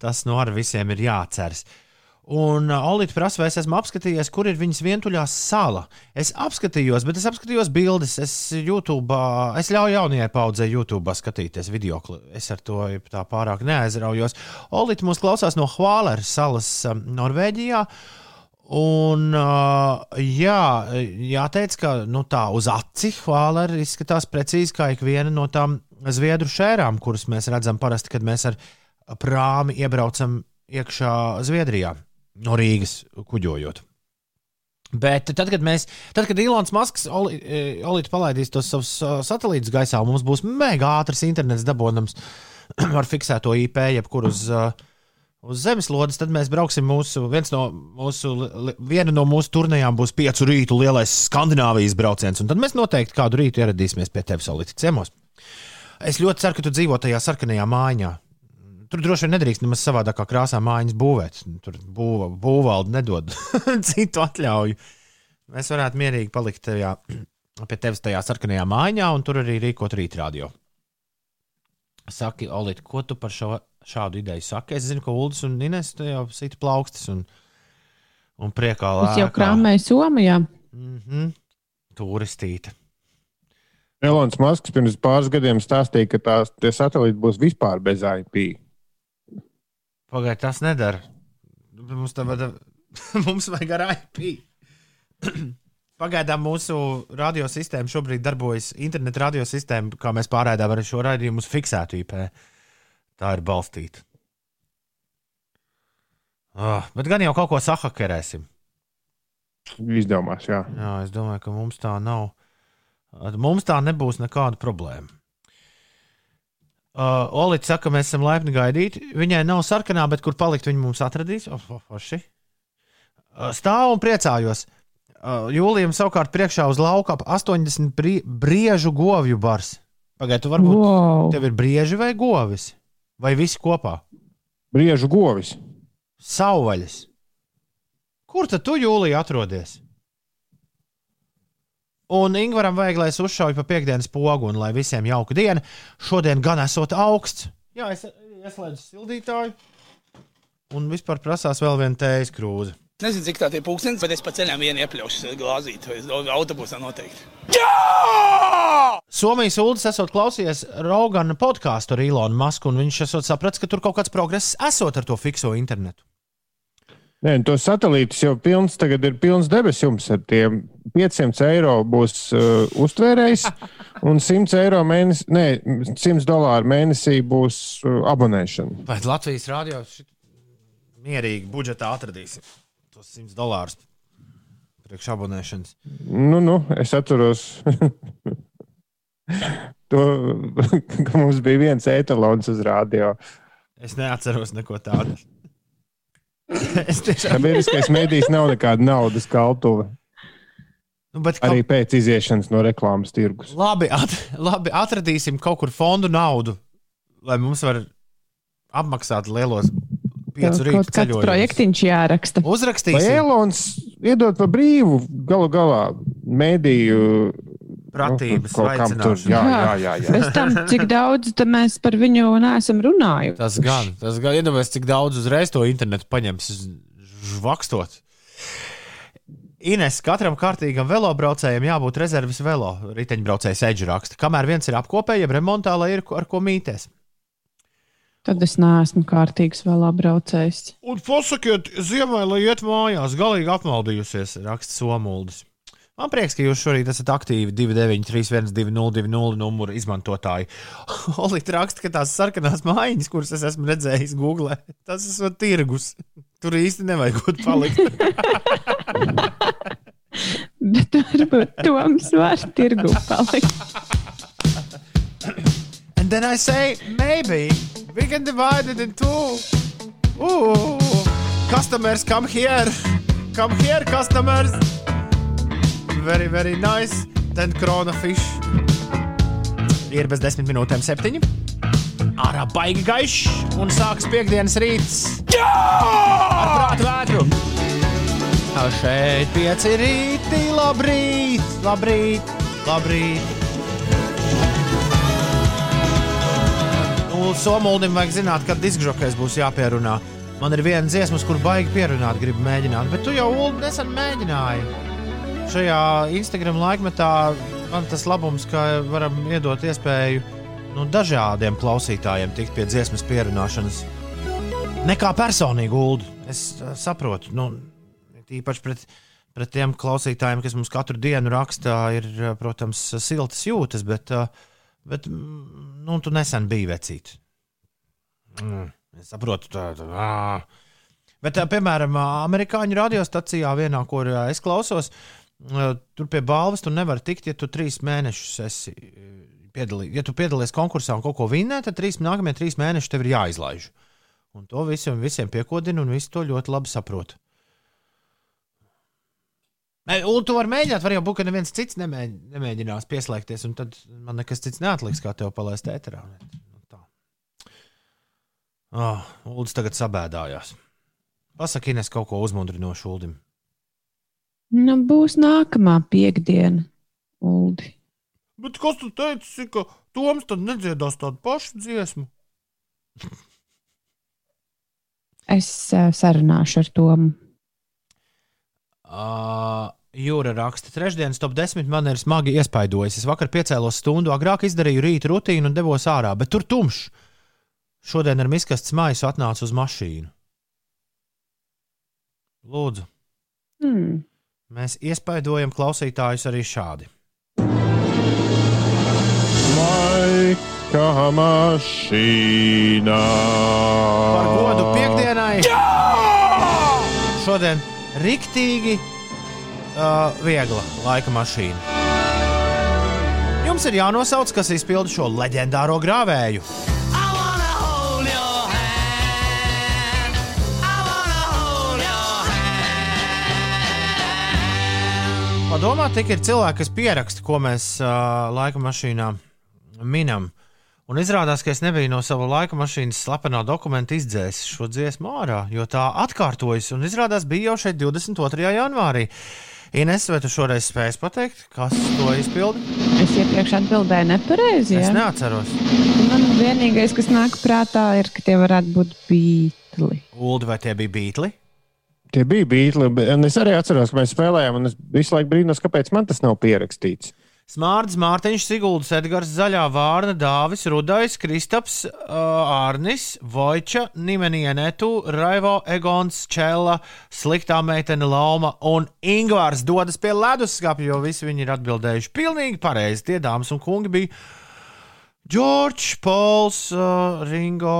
Tas no nu ar visiem ir jāatceras. Un uh, Olīte prasa, vai es esmu apskatījies, kur ir viņas vientuļā sala. Es apskatījos, bet es apskatījos bildes. Es, YouTube, es ļauju jaunajai paudzei YouTube skatīties video. Es ar to tā pārāk neaizraujos. Olīte mūs klausās no Hvāleres salas um, Norvēģijā. Un, uh, jā, jāteic, ka nu, tā uz aci Hvālera izskatās precīzi kā ik viena no tām zviedru šērām, kuras mēs redzam parasti, kad mēs ar prāmi iebraucam iekšā Zviedrijā no Rīgas kuģojot. Bet tad, kad mēs, tad, kad Ilons Masks e, Olīte palaidīs tos savus satelītus gaisā, mums būs mega ātrs internets dabonams (clears throat) ar fiksēto IP, jebkur uz, uz zemeslodes, tad mēs brauksim mūsu, no mūsu, viena no mūsu turnējām būs piecu rītu lielais Skandināvijas brauciens, un tad mēs noteikti kādu rītu ieradīsimies pie tevis, Olīte, ciemos. Es ļoti ceru, ka tu dzīvo tajā sarkanajā mājā. Tur droši vien nedrīkst nemaz savādākā krāsā mājiņas būvēt. Tur būva, būvvalde nedod (laughs) citu atļauju. Mēs varētu mierīgi palikt tajā, (clears throat) pie tevis tajā sarkanajā mājiņā un tur arī rīkot rītradio. Saki, Olit, ko tu par šo, šādu ideju saki? Es zinu, ka Ulas un Ines jau sita plaukstas un, un priekā lēkā. Tas jau krāmēja Somijā. Mm -hmm. Turistīte. Elonas Masks pirms pāris gadiem stāstīja, ka tās satelīti būs vispār bez IP. Pagaidiet, tas nedara. Mums, vada, (laughs) mums vajag ar IP. (clears throat) Pagaidām mūsu radiosistēma šobrīd darbojas. Interneta radiosistēma, kā mēs pārādām ar šo raidījumu, uz fiksētu IP. Tā ir balstīta. Oh, bet gan jau kaut ko sahakerēsim. Izdomās, jā. jā. Es domāju, ka mums tā nav. Mums tā nebūs nekāda problēma. Uh, Olīds saka, mēs esam laipni gaidīti. Viņai nav sarkanā, bet kur palikt, viņa mums atradīs. Oh, oh, oh, uh, stāv un priecājos. Uh, Jūlijam savukārt priekšā uz lauka ap 80 brie briežu govju bars. Pagaidiet, varbūt wow. tev ir brieži vai govis? Vai visi kopā? Briežu govis. Sauvaļas. Kur tad tu, Jūlija, atrodies? Un Ingūram vajag, lai es uzšauju pa piekdienas pogu un lai visiem jauka diena. Šodien gan esot augsts. Jā, es ieslēdzu sildītāju. Un vispār prasās vēl viena tējas krūze. Nezinu, cik tā ir pūkstens, bet es pa ceļam vienu iepļaušu glāzīt, autobusā noteikti. Jā! Somijas Ulas esot klausījies Rogana podkāstu ar Ilonu Masku, un viņš esot sapratis, ka tur kaut kāds progress esot ar to fikso internetu. Nē, to satelītus jau pilns, tagad ir pilns debesjums ar tiem 500 eiro būs uh, uztvērējs (laughs) un 100 eiro mēnesī, nē, 100 dolāru mēnesī būs uh, abonēšana. Vai Latvijas rādio mierīgi budžetā atradīsim tos 100 dolārus priekš abonēšanas? Nu, nu, es atceros. (laughs) to, ka mums bija viens etalons uz rādio. Es neatceros neko tādu. Es tiešām. Sabiedriskais mēdījis nav nekāda naudas kaltuve. Nu, kaut... Arī pēc iziešanas no reklāmas tirgus. Labi, at, labi, atradīsim kaut kur fondu naudu, lai mums var apmaksāt lielos piecu rītu ceļojumus. Projektiņš jāraksta. Uzrakstīsim. Vai Elons iedod pa brīvu galu galā mēdīju pratības nu, veicināšanu. Jā, jā, jā. jā. Bez tam, cik daudz mēs par viņu neesam runājuši. Tas gan, tas gan iedomājas, cik daudz uzreiz to internetu paņems žvakstot. Ines, katram kārtīgam velobraucējam jābūt rezerves velo. Riteņbraucējs eģi raksta. Kamēr viens ir apkopē, jeb remontā, lai ir ar ko mīties. Tad es neesmu kārtīgs velobraucējs. Un pasakiet, ziemai, lai iet mājās, galīgi apmaldījusies, raksta Somuldis. Man prieks, ka jūs šorīt esat aktīvi 293, 202, numuru izmantotāji. (laughs) Olīte raksta, ka tās sarkanās mājiņas, kuras es esmu redzējis Google, tas ir tirgus. Tur īsti nevajag būt palikt. (laughs) Bet varbūt Toms var tirgu palikt. (coughs) And then I say, maybe we can divide it in two. Ooh, customers come here. Come here, customers. Very, very nice. Then krona fish. Ir bez desmit minūtēm septiņi. Ārā baigi gaišs un sāks piekdienas rīts. Jā! Ar prātu vētru. Ā, Šeit pieci rīti, labrīt, labrīt, labrīt. Nu, Somuldim vajag zināt, kad diskžokais būs jāpierunā. Man ir viena dziesma, kur baigi pierunāt, gribu mēģināt, bet tu jau Ulu nesen mēģināji. Šajā Instagram laikmetā man tas labums, ka varam iedot iespēju nu, dažādiem klausītājiem tikt pie dziesmas pierunāšanas. Nekā personīgi, Ulu. Es uh, saprotu, nu, īpaši pret, pret tiem klausītājiem, kas mums katru dienu rakstā, ir, uh, protams, siltas jūtas, bet, uh, bet mm, nu, tu nesen biji vecīt. Mm, es saprotu, tā ir. Bet, ā, piemēram, amerikāņu radiostacijā, vienā, kur es klausos, ā, tur pie balvas tu nevari tikt, ja tu trīs mēnešus esi piedalījies. Ja tu piedalies konkursā un kaut ko vinnē, tad trīs, nākamie trīs mēneši tev ir jāizlaiž. Un to visiem, visiem piekodina, un visi to ļoti labi saprot. Un tu vari mēģināt, var jau būt, ka neviens cits nemēģ, nemēģinās pieslēgties, un tad man nekas cits neatliks, kā tev palaist ēterā. Nu. Ah, Uldis tagad sabēdājās. Pasaki, Ines, kaut ko uzmundrinošu Uldim. Nu, būs nākamā piekdiena, Uldi. Bet kas tu teici, ka Toms tad nedziedās tādu pašu dziesmu? Es uh, sarunāšu ar Tomu. Uh, Jūra raksta, trešdienas top 10 man ir smagi iespaidojis. Es vakar piecēlos stundu agrāk, izdarīju rīta rutīnu un devos ārā, bet tur tumšs. Šodien ar miskastes maisu atnācu uz mašīnu. Lūdzu, Hmm. Mēs iespaidojam klausītājus arī šādi. Laika mašīnā. Par godu piekdienai! Šodien riktīgi uh, viegla laika mašīna. Jums ir jānosauc, kas izpilda šo leģendāro grāvēju. Padomā, tik ir cilvēki, kas pieraksta, ko mēs uh, laika mašīnā minam. Un izrādās, ka es nebiju no sava laika mašīnas slepenā dokumenta izdzēsis šo dziesmu ārā, jo tā atkārtojas. Un izrādās, bija jau šeit 22. janvārī. Ines, vai tu šoreiz spēsi pateikt, kas to izpilda? Es iepriekš atbildēju nepareizi. Es Ja? neatceros. Man vienīgais, kas nāk prātā, ir, ka tie varētu būt bītli. Ulu, vai tie bija beigli? Tie bija beigli, un es arī atceros, ka mēs spēlējām, un es visu laiku brīnos, kāpēc man tas nav pierakstīts. Smārds, Mārtiņš, Siguldas, Edgars, Zaļā, Vārna, Dāvis, Rudais, Kristaps, Arnis, Vojča, Nimenienetu, Raivo, Egons, Čela, Sliktā meitene Lauma un Ingvārs dodas pie leduskapja, jo visi viņi ir atbildējuši pilnīgi pareizi. Tie dāmas un kungi bija Džordžs, Pols, Ringo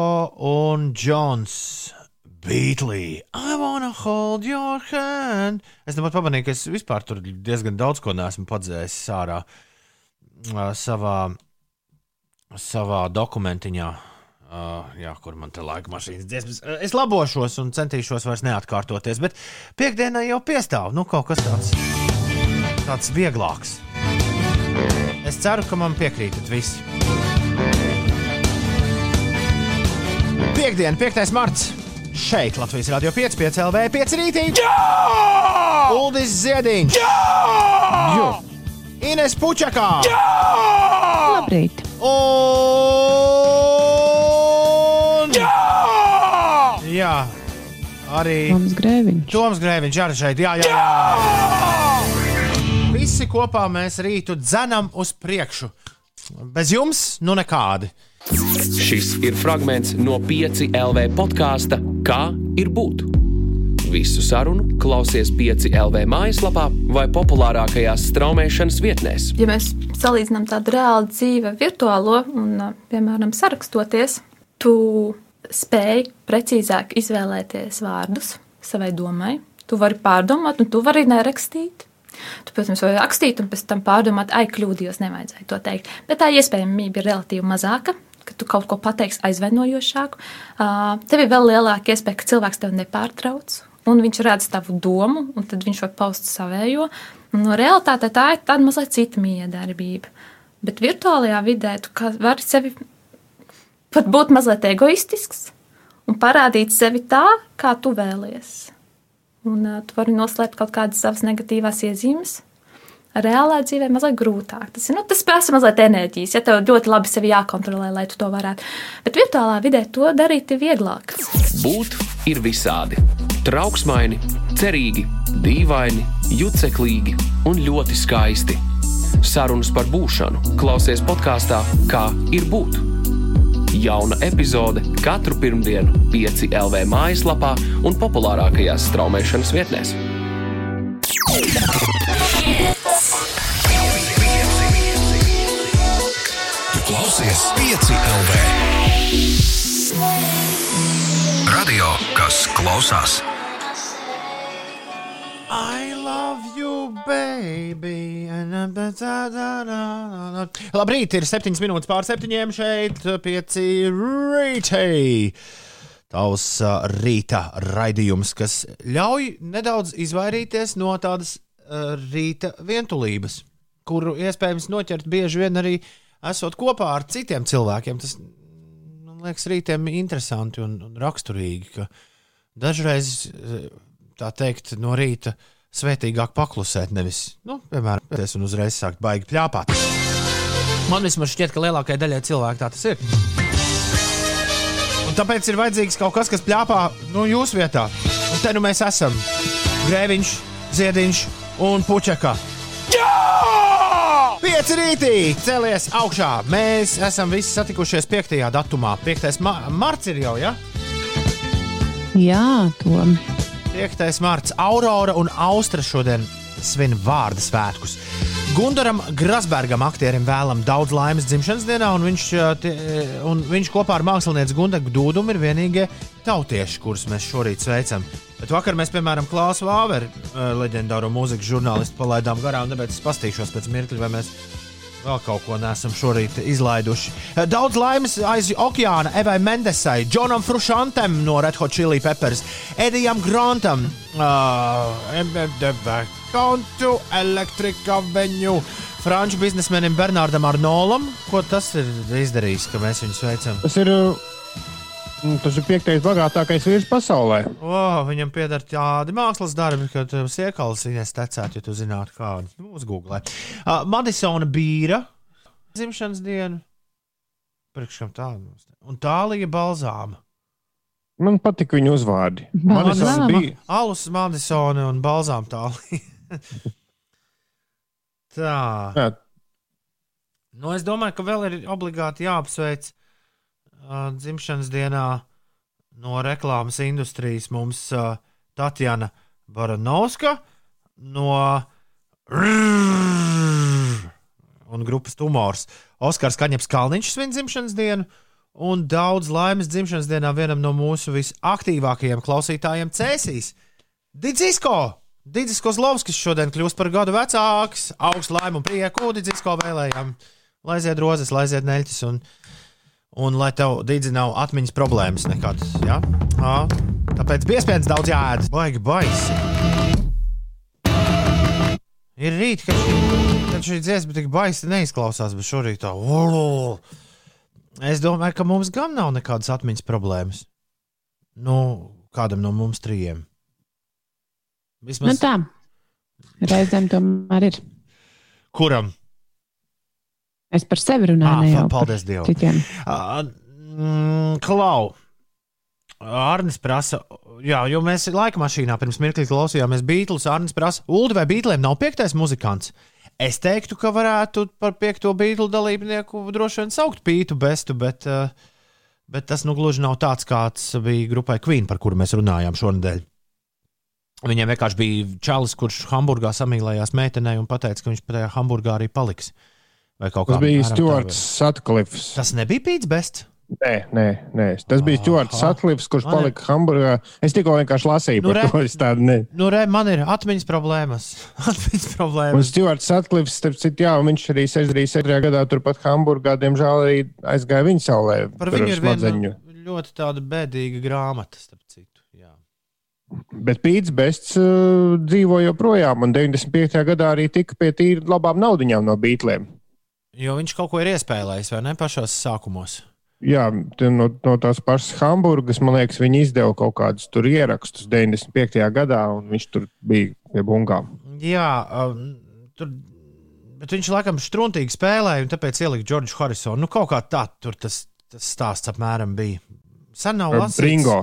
un Džons. Beatley, I wanna hold your hand. Es nemaz pamanīju, ka es vispār tur diezgan daudz ko neesmu padzējis ārā uh, savā, savā dokumentiņā. Uh, jā, kur man te laika mašīnas dziesmas. Es labošos un centīšos vairs neatkārtoties, bet piekdienai jau piestāv nu, kaut kas tāds, tāds vieglāks. Es ceru, ka man piekrītat visi. Piektdiena, 5. marts. Šeit Latvijas Rādio 5, 5 LV, 5 rītī. Jā! Uldis Ziediņš. Jā! Ines Pučakā. Jā! Labrīt! Un... Jā! Jā! Arī Toms Grēviņš. Toms Grēviņš arī šeit. Jā, jā, jā. Visi kopā mēs rītu dzenam uz priekšu. Bez jums, nu nekādi. Šis ir fragments no 5 LV podkāsta Kā ir būt? Visu sarunu klausies 5 LV mājaslapā vai populārākajās straumēšanas vietnēs. Ja mēs salīdzinām tādu reālu dzīvi, virtuālo un, piemēram, sarakstoties, tu spēj precīzāk izvēlēties vārdus savai domai. Tu vari pārdomāt, un tu vari nerakstīt. Tu, protams, vari rakstīt un pēc tam pārdomāt, ai, kļūdījos, nevajadzēja to teikt. Bet tā iespējamība ir relatīvi mazāka, ka tu kaut ko pateiksi aizvainojošāku. Tev ir vēl lielāka iespēja, ka cilvēks tevi nepārtrauc, un viņš redz tavu domu, un tad viņš var paust savējo. No realitātē tā ir tāda mazliet cita miedarbība. Bet virtuālajā vidē tu vari sevi pat būt mazliet egoistisks un parādīt sevi tā, kā tu vēlies. Un uh, tu vari noslēpt kaut kādas savas negatīvās iezīmes. Reālā dzīvē mazliet grūtāk. Tas, nu, tas prasa mazliet enerģijas, ja tev ļoti labi sevi jākontrolē, lai tu to varētu. Bet virtuālā vidē to darīt ir vieglāk. Būt ir visādi. Trauksmaini, cerīgi, dīvaini, juceklīgi un ļoti skaisti. Sarunas par būšanu klausies podkāstā Kā ir būt Jauna epizode katru pirmdienu, 5 LV mājaslapā un populārākajās straumēšanas vietnēs. Klausies 5 LV. Radio, kas klausās. I love you, baby. Labrīt, ir 7 minūtes pār 7 šeit, 5 rītī. Tavs uh, rīta raidījums, kas ļauj nedaudz izvairīties no tādas uh, rīta vientulības, kuru iespējams noķert bieži vien arī esot kopā ar citiem cilvēkiem. Tas man liekas, rītiem interesanti un, un raksturīgi, dažreiz tā teikt, no rīta svētīgāk paklusēt, nevis, nu, piemēram, pēc un uzreiz sākt baigi pļāpāt. Man vismaz šķiet, ka lielākajai daļai cilvēku tā tas ir. Un tāpēc ir vajadzīgs kaut kas, kas pļāpā nu, jūsu vietā. Un te nu mēs esam. Grēviņš, Ziediņš un Puķeka. Jā! Pieci rītī! Celies augšā! Mēs esam visi satikušies 5. datumā. 5. Ma marts ir jau, ja? Jā, Tom. 5. mārciņa Aurora un Austra šodien svin vārdu svētkus. Gundaram Grasbergam, aktierim, vēlam daudz laimes dzimšanas dienā, un viņš, tie, un viņš kopā ar mākslinieci Gundaru Dūdumu ir vienīgie tautieši, kurus mēs šorīt sveicam. Bet vakar mēs, piemēram, Klāsu Vāveru, leģendāro mūzikas žurnālistu, palaidām garām, tāpēc es pastīšos pēc mirkļa, vai mēs Vēl kaut ko nesam šorīt izlaiduši. Daudz laimes aiz okeāna Evai Mendesai, Džonam Frušantam no Red Hot Chili Peppers, Edijam Grantam, Kontu uh, Elektrika Veņu, franču biznesmenim Bernardam Arnolam. Ko tas ir izdarījis, ka mēs viņu sveicam? Tas ir Tas ir piektais bagātākais vīrs pasaulē. Oh, viņam pieder tādi mākslas darbi, ka tas iekals viņas tecētu, ja tu zinātu, kādu. Nu, uzgooglē. Uh, Madisona bīra dzimšanas dienu. Priekškam tādu. Un tālija balzāma. Man patīk viņu uzvārdi. Madisona bija. Alus, Madisona un balzām tālija. (laughs) Tā. Jā. Nu, es domāju, ka vēl ir obligāti jāapsveic uh, dzimšanas dienā no reklāmas industrijas mums uh, Tatjana Baranovska no un grupas tumors. Oskars Kaņeps Kalniņš svin dzimšanas dienu. Un daudz laimes dzimšanas dienā vienam no mūsu visaktīvākajiem klausītājiem Cēsīs. Didzisko! Didzisko Zlovskis šodien kļūst par gadu vecāks. Augstu laimu un prieku Didzisko vēlējām. Lai zied rozes, lai zied neļķis un un lai tev dīdzi nav atmiņas problēmas nekādas. Ja? À, tāpēc piespiedu daudz jāēd. Baigi baisi. Ir rīt, kad šī, kad šī dziesma tik baisi neizklausās, bet šorīt tā. Es domāju, ka mums gan nav nekādas atmiņas problēmas. Nu, kādam no mums trijiem. Vismaz... Nu tā. Reizēm tomēr ir. Kuram? Es par sevi runāju. Ah, paldies Dievam. Citiem. Uh, mm, Klau. Arnis prasa, jā, jo mēs laika mašīnā pirms mirkli klausījāmies Beatles. Arnis prasa, Ulu vai Beatliem nav piektais muzikants? Es teiktu, ka varētu par piekto Beatles dalībnieku droši vien saukt Pītu Bestu, bet, uh, bet tas nu gluži nav tāds, kāds bija grupai Queen, par kuru mēs runājām šonadēļ. Viņiem vienkārši bija čalis, kurš Hamburgā samīlējās meitenei un teica, ka viņš tajā Hamburgā arī paliks. Kā Tas bija Stuarts bija. Sutcliffs. Tas nebija Pīts Bests. Nē, nē, nē. Tas bija Stuarts Aha. Sutcliffs, kurš Man ir- palika Hamburgā. Es tikko vienkārši lasīju Nu, par re- to. Tādu ne. Nu, re, man ir atmiņas problēmas. (laughs) atmiņas Un problēmas. Stuarts Sutcliffs, starp citu, jā, un viņš arī 67. gadā turpat Hamburgā, diemžēl, arī aizgāja viņa saulē. Par viņu ir viena ļoti tāda bēdīga grāmata, starp citu. Jā. Bet Pīts Bests uh, dzīvo joprojām, un 95. gadā arī tika pie tīri labām naudiņām no beatliem. Jo viņš kaut ko ir iespējams, vai ne pašos sākumos. Jā, no, no tās pašas Hamburgas, man liekas, viņi izdeva kaut kādus tur ierakstus 95. gadā, un viņš tur bija pie bungām. Jā, um, tur, bet viņš laikam struntīgi spēlēja, un tāpēc ielika Džordžu Harisonu. Nu, kaut kā tā tur tas, tas stāsts apmēram bija. Sen nav lasīts. Ringo.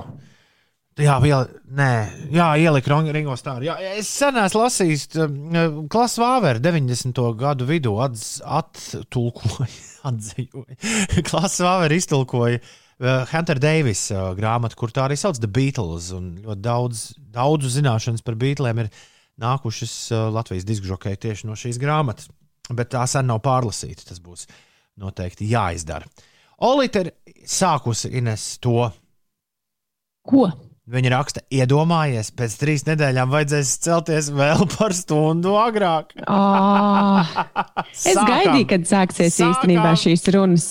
Jā, iel, nē, jā, ielika Ringo stāru. Jā, es sen esmu lasījis um, Klasu Vāveru 90. gadu vidū atz, attulkoja, (laughs) atzīvoja. Klasu Vāveru iztulkoja uh, Hunter Davis uh, grāmatu, kur tā arī sauc The Beatles. Un ļoti daudz, daudz zināšanas par Beatliem ir nākušas uh, Latvijas diskžokei tieši no šīs grāmatas. Bet tā sen nav pārlasīta. Tas būs noteikti jāizdara. Olīte ir sākusi Ines to. Ko? Viņa raksta, iedomājies, pēc trīs nedēļām vajadzēs celties vēl par stundu agrāk. Oh, es Sākam. gaidīju, kad sāksies Sākam. īstenībā šīs runas.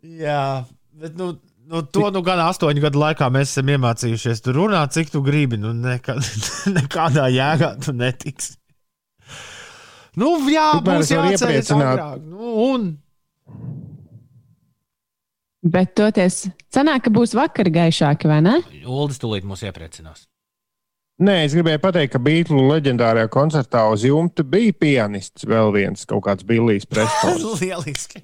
Jā, bet nu, nu, to nu gan astoņu gadu laikā mēs esam iemācījušies tur runāt, cik tu gribi. Nu, nekā, (laughs) nekādā jēgā tu netiksi. Nu, jā, Tikmēr būs iepriecināt. agrāk. Nu, un Bet toties, sanāk, ka būs vakar gaišāki, vai ne? Uldis tūlīt mūs iepriecinās. Nē, es gribēju pateikt, ka Beatles leģendārajā koncertā uz jumta bija pianists vēl viens, kaut kāds Billijs Prestons. (laughs) Lieliski.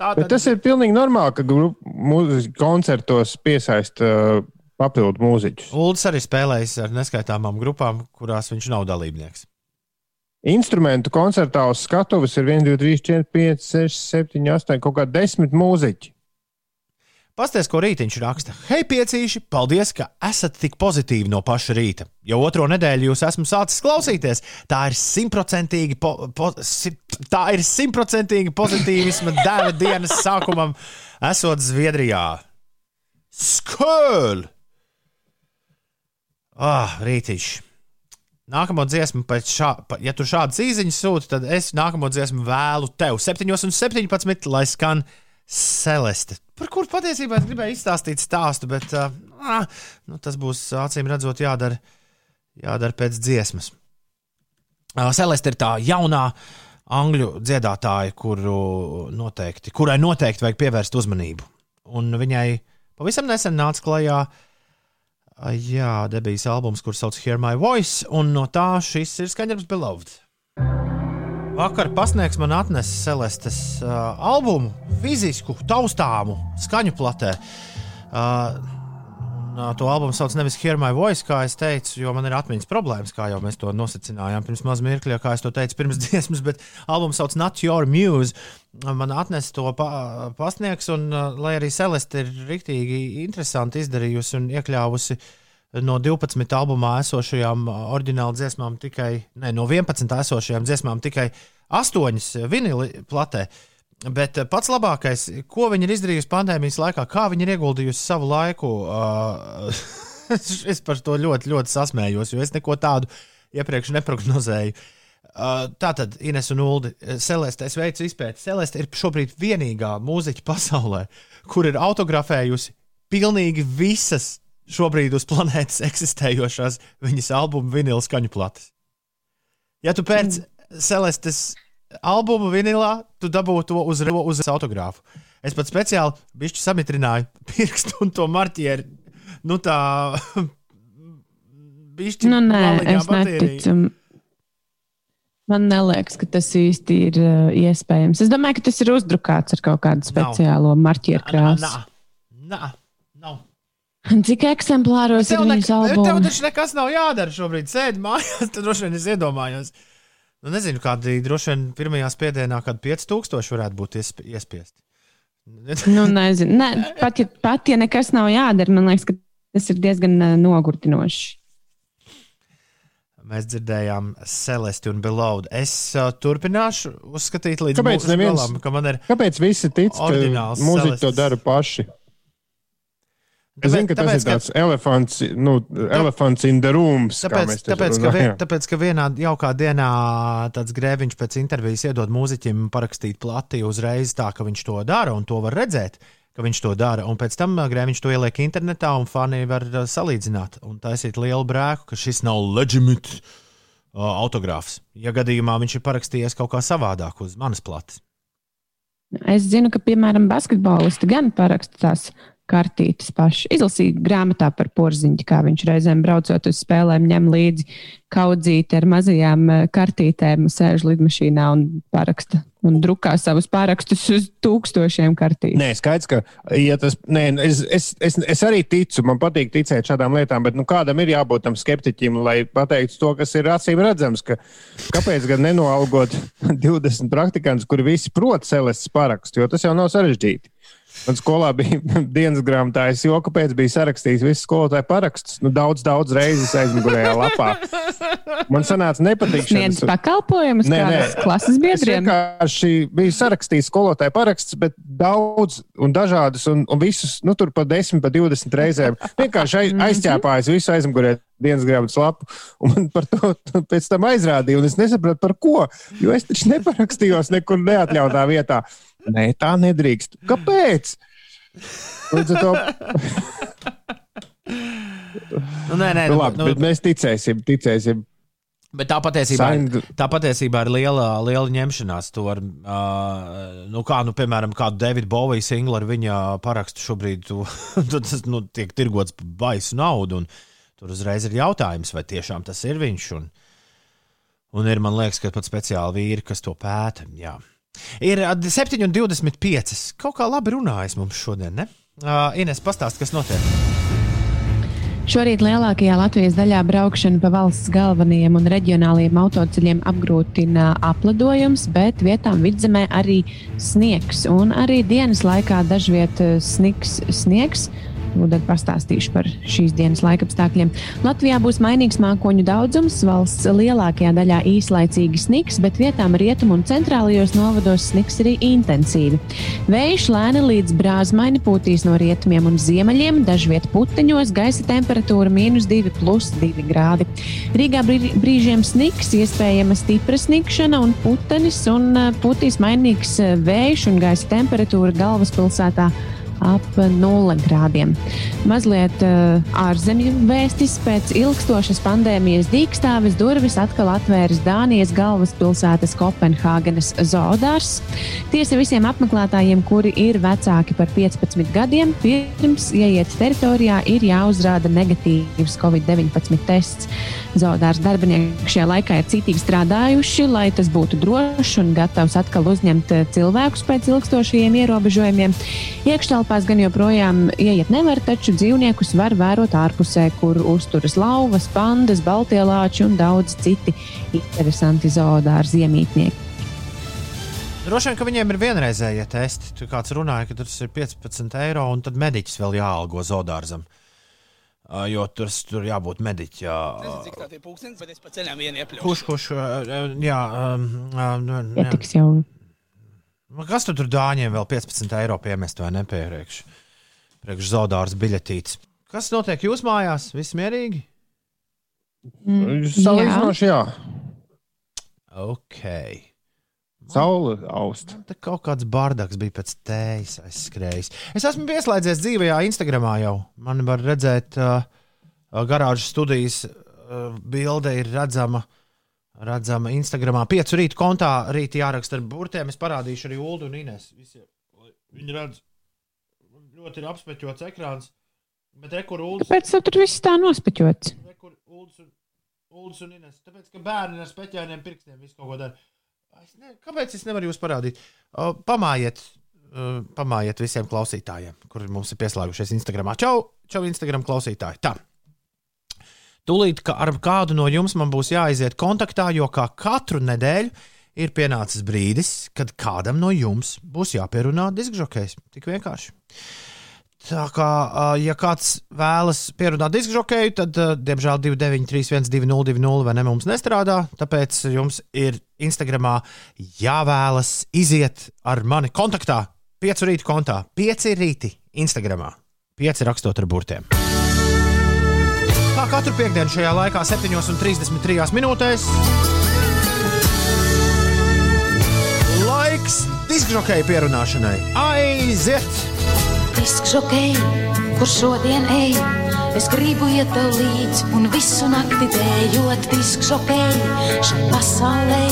Tā (laughs) Bet tas ir pilnīgi normāli, ka grup- mūzi- koncertos piesaista uh, papildu mūziķus. Uldis arī spēlējis ar neskaitāmām grupām, kurās viņš nav dalībnieks. Instrumentu koncertā uz skatuves ir 1, 2, 3, 4, 5, 6, 7, 8, kaut kā 10 mūziķi. Pastāstiet, ko rītiņš raksta. Hei, piecīši, paldies, ka esat tik pozitīvi no paša rīta. Jau otro nedēļu jūs esmu sācis klausīties. Tā ir simtprocentīgi, po, po, si, pozitīvisma dēļa dienas sākumam, esot Zviedrijā. Skol! Ah, rītiņš. Nākamo dziesmu, šā, pa- ja tu šādas īsiņas sūti, tad es nākamo dziesmu vēlu tev 7 un 17, lai skan Celeste. Par kuru patiesībā es gribēju izstāstīt stāstu, bet uh, nu, tas būs acīm redzot jādara, jādara pēc dziesmas. Uh, Celeste ir tā jaunā angļu dziedātāja, kuru noteikti, kurai noteikti vajag pievērst uzmanību. Un viņai pavisam nesen nāca klajā uh, jā, debijas albums, kurš sauc Hear My Voice, un no tā šis ir skaņdarbs Beloved. Vakar pasniegs man atnesa Celestes uh, albumu, fizisku, taustāmu, skaņu platē. Uh, un, uh, to albumu sauc nevis Hear My Voice, kā es teicu, jo man ir atmiņas problēmas, kā jau mēs to nosacinājām pirms maz mirkļa, kā es to teicu pirms (laughs) dziesmas, bet albumu sauc Not Your Muse. Man atnesa to pa, pasniegs, un uh, lai arī Celeste ir rīktīgi interesanti izdarījusi un iekļāvusi no 12 albumā esošajām uh, oriģināla dziesmām tikai, ne, no 11 esošajām dziesmām tikai 8 vinili platē. Bet uh, pats labākais, ko viņi ir izdarījuši pandēmijas laikā, kā viņi ir ieguldījuši savu laiku, uh, (laughs) es par to ļoti, ļoti sasmējos, jo es neko tādu iepriekš neprognozēju. Uh, tātad, Ines un Ulu, Celeste, es veicu izpēti. Celeste ir šobrīd vienīgā mūziķa (laughs) pasaulē, kur ir autografējusi pilnīgi visas šobrīd uz planētas eksistējošās viņas albuma vinila skaņu plates. Ja tu pēc Celestes albuma vinilā, tu dabūji to uz, uz autogrāfu. Es pat speciāli bišķi samitrināju (laughs) pirkstu un to marķieru. Nu tā, (laughs) bišķi Nu, nē, es neticu. Man liekas, ka tas īsti ir uh, iespējams. Es domāju, ka tas ir uzdrukāts ar kaut kādu speciālo marķieru krāsu. Nā, nā, nav. Cik eksemplāros ir Tev, viņas tev albumi? taču nekas nav jādara šobrīd. Sēdi mājās, (laughs) tad droši vien es iedomājos. Nu, nezinu, kādi droši vien pirmajā spiedienā, kad 5000 varētu būt iesp iespiesti. (laughs) Nu, nezinu. Ne, pat, ja, pat ja nekas nav jādara, man liekas, ka tas ir diezgan uh, nogurdinoši. Mēs dzirdējām Celesti un Beloved. Es uh, turpināšu uzskatīt līdz Kāpēc neviens- galam, ka man ir Kāpēc visi tic, ka mūziķi to dara paši? Es zinu, ka tas tāpēc, ir tāds elefants, nu, elefants in the rooms. kā Tāpēc, tāpēc, ka, vien, tāpēc, ka vienā jaukā dienā tāds grēviņš pēc intervijas iedod mūziķim parakstīt plati uzreiz tā, ka viņš to dara un to var redzēt, ka viņš to dara. Un pēc tam ā, grēviņš to ieliek internetā un fani var ā, salīdzināt un taisīt lielu brēku, ka šis nav legitimate uh, autogrāfs. Ja gadījumā viņš ir parakstījies kaut kā savādāk uz manas plates. Es zinu, ka, piemēram, basketbolisti gan paraksta tās kartītes paši. Izlasīja grāmatā par porziņu, kā viņš reizēm braucot uz spēlēm, ņem līdzi kaudzīti ar mazajām eh, kartītēm, sēž lidmašīnā un paraksta un drukā savus pārakstus uz tūkstošiem kartītes. Nē, skaidrs, ka ja tas, nē, es, es, es, es arī ticu, man patīk ticēt šādām lietām, bet nu, kādam ir jābūt tam skeptiķim, lai pateiktu to, kas ir acīm redzams. Ka, kāpēc gan nenoalgot (laughs) 20 praktikantus, kuri visi prot celestes parakstu, jo tas jau nav sarežģīti. Man skolā bija (laughs) dienas grāmatā, es jau kāpēc biju sarakstījis visus skolotāju parakstus. Nu, daudz, daudz reizes aizmugurējā lapā. Man sanāca nepatīkami. Sniedz pakalpojumus Nē, nē. klases Es biedriem. vienkārši biju sarakstījis skolotāju parakstus, bet daudz un dažādus, un, un visus, nu, tur pa 10, pa 20 reizēm. Vienkārši aiz, aizķēpājis visu aizmugurē dienas grāmatas lapu, un man par to (laughs) pēc tam aizrādīja, un es nesapratu, par ko. Jo es taču neparakstījos nekur neatļautā vietā. Nē, tā nedrīkst. Kāpēc? Līdz ar to, Nu, nē, nē, nu, labi, bet mēs ticēsim, ticēsim. Bet tā patiesībā, Signed- tā patiesībā ir liela, liela ņemšanās. To var, uh, nu, kā, nu, piemēram, kādu Davida Bovija singlu ar viņa parakstu šobrīd tu, (laughs) tas nu, tiek tirgots baisu naudu. un Tur uzreiz ir jautājums, vai tiešām tas ir viņš. Un, un ir, man liekas, ka pat speciāli vīri, kas to pēta. Jā. Ir ā, 7,25. Kaut kā labi runājas mums šodien, ne? Uh, Ines, pastāst, kas notiek. Šorīt lielākajā Latvijas daļā braukšanu pa valsts galvenajiem un reģionālajiem autoceļiem apgrūtina aplidojums, bet vietām vidzemē arī sniegs. Un arī dienas laikā dažviet sniks sniegs. Tad pastāstīšu par šīs dienas laikapstākļiem. Latvijā būs mainīgs mākoņu daudzums, valsts lielākajā daļā īslaicīgi sniks, bet vietām rietumu un centrālajos novados sniks arī intensīvi. Vējš lēni līdz brāzmaini pūtīs no rietumiem un ziemeļiem, dažviet puteņos, gaisa temperatūra mīnus 2,2 grādi. Rīgā brī- brīžiem sniks, iespējama stipra snikšana un putenis, un eh, pūtīs mainīgs eh, vējš un gaisa temperatūra galvaspilsētā ap 0 grādiem. Mazliet uh, ārzemju vēstis pēc ilgstošas pandēmijas dīkstāves durvis atkal atvērs Dānijas galvaspilsētas Kopenhāgenes zoodārs. Tiesa visiem apmeklētājiem, kuri ir vecāki par 15 gadiem, pirms ieiet teritorijā, ir jāuzrāda negatīvs Covid-19 tests. Zoodārs darbinieki šajā laikā ir citīgi strādājuši, lai tas būtu drošs un gatavs atkal uzņemt eh, cilvēkus pēc ilgstošajiem ierobežojumiem. Iekštelpās gan joprojām ieiet nevar, taču dzīvniekus var vērot ārpusē, kur uzturas lauvas, pandas, baltie lāči un daudz citi interesanti zoodāri ziemītnieki. Droši vien, ka viņiem ir vienreizējie testi. Tur kāds runāja, ka tas ir 15 eiro, un tad mediķis vēl jāalgo zoodārzam. Uh, Jo tur, tur jābūt mediķam. Nezinu, cik tā ir pūkstens, bet es pa ceļam vienu iepļauju. Kurš, kurš, uh, jā, um, uh, Ja tiks jau Kas tu tur dāņiem vēl 15 eiro piemest vai nepieriekš? Priekš zaudārs biļetītes. Kas notiek jūsu mājās? Viss mierīgi? mm, Salīdzinoši, jā. Ok. Saule aust. Te kaut kāds bardaks bija pēc tējas aizskrējis. Es esmu pieslēdzies dzīvajā Instagramā jau. Man var redzēt, uh, garāžas studijas uh, bilde ir redzama. Redzama Instagramā, piecu rītu kontā, rītā jāraksta ar burtiem. Es parādīšu arī Ulu un Inês. Viņi redz, ļoti ir apspeķots ekrāns. Bet rekur Ulas Kāpēc tur viss tā nospeķots? Rekur Ulas un, Ulas un Inês. Tāpēc, ka bērni ar speķainiem pirkstiem visu kaut ko dara. Es ne, kāpēc es nevaru jūs parādīt? O, Pamājiet, uh, pamājiet visiem klausītājiem, kuri mums ir pieslēgušies Instagram. Čau, čau, Instagram klausītāji. Tā. Tūlīt ka ar kādu no jums man būs jāaiziet kontaktā, jo kā katru nedēļu ir pienācis brīdis, kad kādam no jums būs jāpierunā diskžokejs. Tik vienkārši. Tā kā, ja kāds vēlas pierunāt disku žokeju, tad, diemžēl, 293, 202, vai ne, mums nestrādā. Tāpēc jums ir Instagramā jāvēlas iziet ar mani kontaktā, piecu rītu kontā, pieci rīti Instagramā, pieci rakstot ar burtiem. Kā katru piekdienu šajā laikā, 7,33 minūtēs. Laiks diskžokēju pierunāšanai. Aiziet! Diskžokēji, kur šodien ej, es gribu iet tev līdzi un visu nakti dējot diskžokēji šai pasaulē.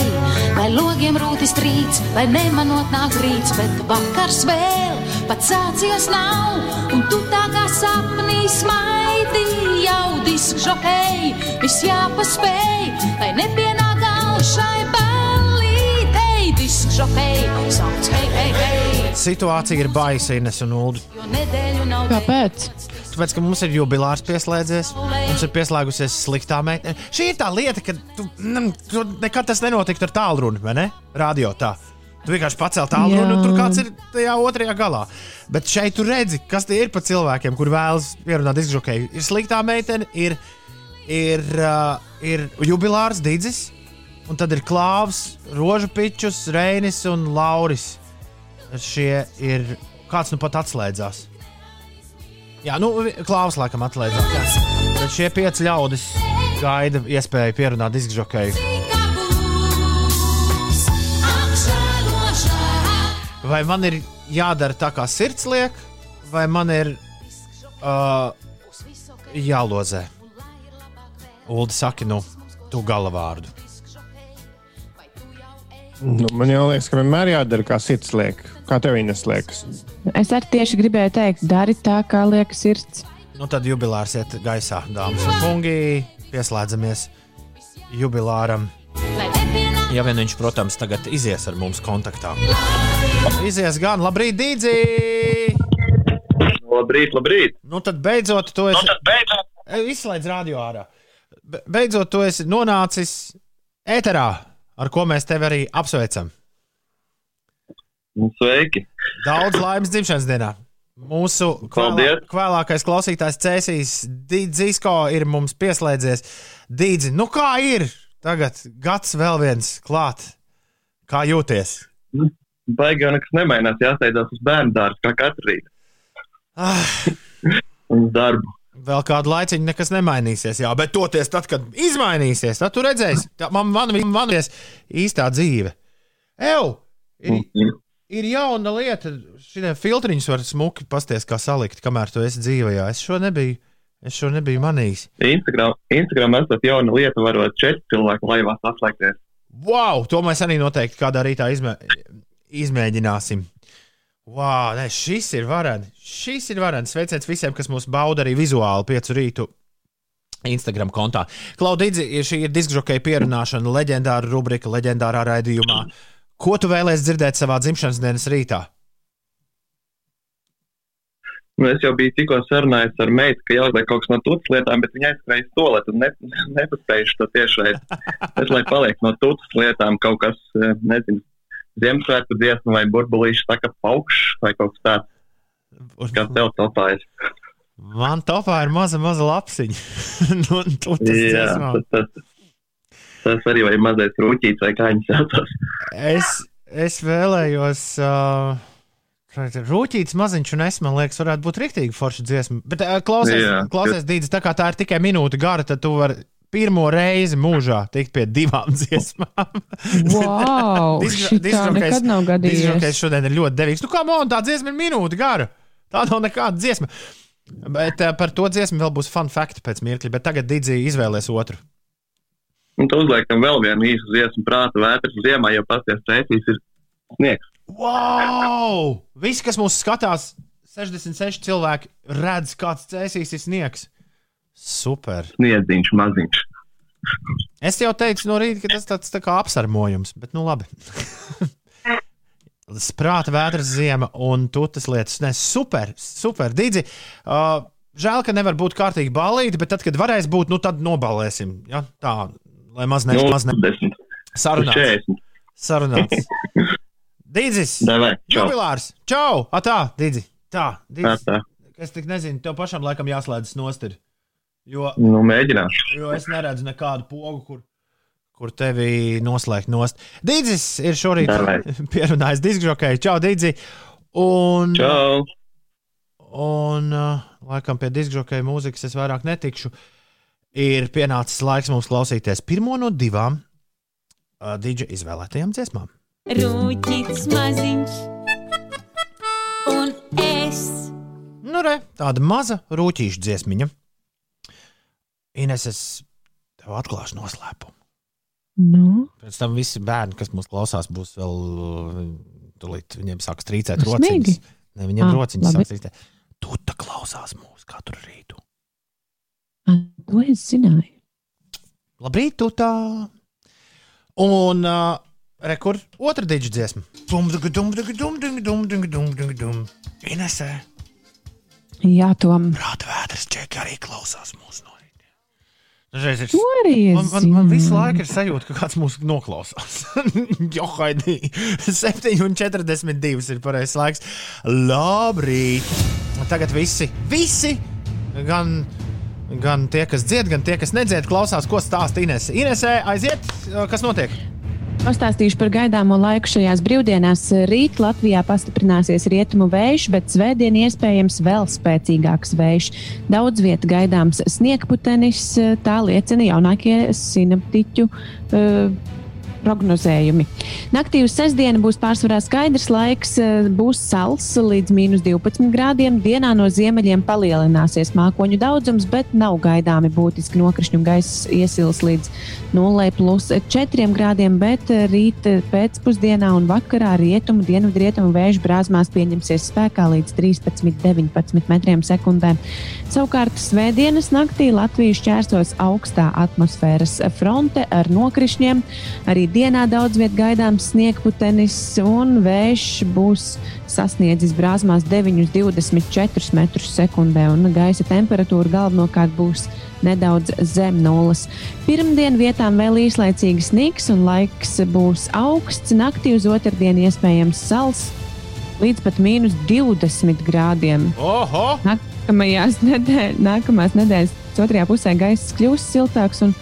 Lai logiem rūtis trīc, lai nemanot nāk rīts, bet vakars vēl pats sācies nav, un tu tā kā sapnī smaidi jau diskžokēji, viss jāpaspēj, lai nepienāk galva šai ballītei diskžokēji, sauc hei, hei, hei. Situācija ir baisa, Ines un nav Kāpēc? Tāpēc, ka mums ir jubilārs pieslēdzies, mums ir pieslēgusies sliktā meitene. Šī ir tā lieta, ka tu, mm, tu nekad tas nenotiktu ar tālruni, vai ne? Radio tā. Tu vienkārši pacēli tālruni, un Jā. tur kāds ir tajā otrajā galā. Bet šeit tu redzi, kas tie ir pa cilvēkiem, kur vēlas pierunāt izžokēju. Ir sliktā meitene, ir, ir, uh, ir jubilārs Digis, un tad ir Klāvs, Rožu Pičus, Reinis un Lauris. Šie ir kāds nu pat atslēdzās. Jā, nu, Klaus laikam. Jā. Bet šie pieci ļaudis gaida iespēju pierunāt diskžokēju. Vai man ir jādara tā, kā sirds liek, vai man ir uh, jālozē? Ulu saka, nu, tu galavārdu. Nu, man liekas, ka vienmēr jādara, kā sirds liek. Kā tev viņas liekas? Es arī tieši gribēju teikt, dari tā, kā liekas sirds. Nu, tad jubilārs iet gaisā, dāmas un kungi. Pieslēdzamies jubilāram. Ja vien viņš, protams, tagad izies ar mums kontaktā. Izies gan, labrīt, Dīdzi! Labrīt, labrīt! Nu, tad beidzot, tu esi. Nu, beidzot. Izslēdz radio ārā. Be- Beidzot, tu esi nonācis ēterā, ar ko mēs tevi arī apsveicam. Nu, Sveiki! Daudz laimes dzimšanas dienā! Mūsu Paldies. vēlākais klausītājs Cēsīs Dzīsko ir mums pieslēdzies. Dīdzi, nu kā ir? Tagad gads vēl viens klāt. Kā jūties? Baigi jau nekas nemainās, jāsteidzās uz bērnu dārzu kā katru rītu. Ah, Uz darbu. vēl kādu laiciņu nekas nemainīsies. Jā, bet toties tad, kad izmainīsies, tad tu redzēsi, tā man, ir īstā dzīve. Ew! Ir, ir jauna lieta, šie filtriņus var smuki pasties, kā salikt, kamēr tu esi dzīvajā. Es šo nebiju, es šo nebiju manījis. Instagram, Instagram esat jauna lieta, varot četri cilvēki laivā saslēgties. Wow! To mēs arī noteikti kādā rītā izmē, izmēģināsim. Wow, ne, šis ir varens. Šis ir varens. Sveiciens visiem, kas mūs bauda arī vizuāli piecu rītu. Instagram kontā. Klaudīdzi, šī ir diskžokeja pierunāšana, leģendāra rubrika, leģendārā raidījumā. Ko tu vēlēsies dzirdēt savā dzimšanas dienas rītā? Nu, es jau biju tikko sarunājis ar meitu, ka jāuzliek kaut kas no tūtas lietām, bet viņa aizskrēja stolēt un ne, (laughs) nepaspējuši to tiešraidi. Es lai paliek no tūtas lietām kaut kas, eh, nezinu, Ziemassvētku dziesma vai burbulīši saka paukšs vai kaut kas tāds. Kā tev topājas. Man topā ir maza, maza lapsiņa. (laughs) nu, tas Jā, tas, tas, tas arī vai mazais rūķīts vai kā viņi saucas. Es, es vēlējos. Uh... Rūtīts maziņš un es, man liekas, varētu būt rīktīgi forša dziesma. Bet uh, klausies, Jā. klausies Dīdzi, tā kā tā ir tikai minūte gara, tad tu vari pirmo reizi mūžā tikt pie divām (laughs) dziesmām. Wow! (laughs) Diskžokejs- nekad nav gadījies. diskžokejs šodien ir ļoti devīgs. Nu, kā man tā dziesma ir minūte gara? Tā nav nekāda dziesma. Bet uh, par to dziesmu vēl būs fun fact pēc mirkļa, bet tagad Dīdzi izvēlēs otru. Un tu uzliekam vēl vienu īsu dziesmu prāta vētras ziemā, jo pasties cēsīs ir sniegs. Wow! Visi, kas mūs skatās, 66 cilvēki, redz, kāds cēsīs sniegs. Super. Sniedziņš maziņš. Es jau teicu no rīta, ka tas tāds tā kā apsarmojums, bet nu labi. (laughs) Sprāta vētras ziema un tutas lietas. Ne, super, super. Dīdzi, uh, žēl, ka nevar būt kārtīgi balīti, bet tad, kad varēs būt, nu tad nobalēsim. Ja? Tā, lai maz ne, Nu, maz ne. desmit. Sarunāts. 40. Sarunāts. (laughs) Dīdzis. Jubilārs. Čau! Atā, Dīdzi. Tā, Dīdzis. Tā, tā. es tik nezinu, tev pašam laikam jāslēdzas nost. Ir. Jo, Nu, mēģināšu. jo es neredzu nekādu pogu, kur, kur tevi noslēgt nost. Dīdzis ir šorīt Davai. (laughs) pierunājis diskžokēju. Čau, Dīdzi! Un, Čau! un uh, laikam pie diskžokēja mūzikas es vairāk netikšu. Ir pienācis laiks mums klausīties pirmo no divām uh, dīdža izvēlētajām dziesmām. Rūķis maziņš un es. Nu, re, tāda maza rūtīša dziesmiņa. Ines, es tev atklāšu noslēpumu. Nu, Pēc tam visi bērni, kas mūs klausās, būs vēl. Tūlīt viņiem sāks trīcēt Dusmīgi? rociņas. Ne, viņiem Ah, rociņas sāks trīcēt. Tu tā klausās mūsu katru rītu. to es zināju. Labrīt, tu tā. Un uh, Rekur, otra diģa dziesma. Inesē. Jā, Tom. Prāta vētras ķēka arī klausās mūsu no rīta. Nu, Dažreiz ir. To arī es man, man, man visu laiku ir sajūta, ka kāds mūs noklausās. (laughs) jo, haidī. 7.42 ir pareizais laiks. Labrīt. Tagad visi, visi, gan gan tie, kas dzied, gan tie, kas nedzied, klausās, ko stāsta Inese. Inesē, aiziet, kas notiek? Pastāstīšu par gaidāmo laiku šajās brīvdienās. Rīt Latvijā pastiprināsies rietumu vējš, bet svētdien iespējams vēl spēcīgāks vējš. Daudz vietā gaidāms sniegputenis, tā liecina jaunākie sinaptiķu. Uh, prognozējumi. Naktī uz sestdienu būs pārsvarā skaidrs laiks, eh, būs sals līdz mīnus 12 grādiem. Dienā no ziemeļiem palielināsies mākoņu daudzums, bet nav gaidāmi būtiski nokrišņu gaisa iesils līdz 0,4 grādiem. Bet eh, rīt pēcpusdienā un vakarā rietumu, dienvidrietumu vēju brāzmās pieņemsies spēkā līdz 13,19 metriem sekundē. Savukārt svētdienas naktī Latvijas šķērsos augstā atmosfēras fronte ar nokrišņiem. Arī dienā daudz vietā gaidāms sniegputenis, un vējš būs sasniedzis brāzmās 9,24 metrus sekundē, un gaisa temperatūra galvenokārt būs nedaudz zem nulles. Pirmdien vietām vēl īslaicīgi sniegs, un laiks būs augsts. Naktī uz otrdienu iespējams sals līdz pat mīnus 20 grādiem. Oho! Nākamajās nedēļ, nākamās nedēļas otrajā pusē gaisa kļūs siltāks un,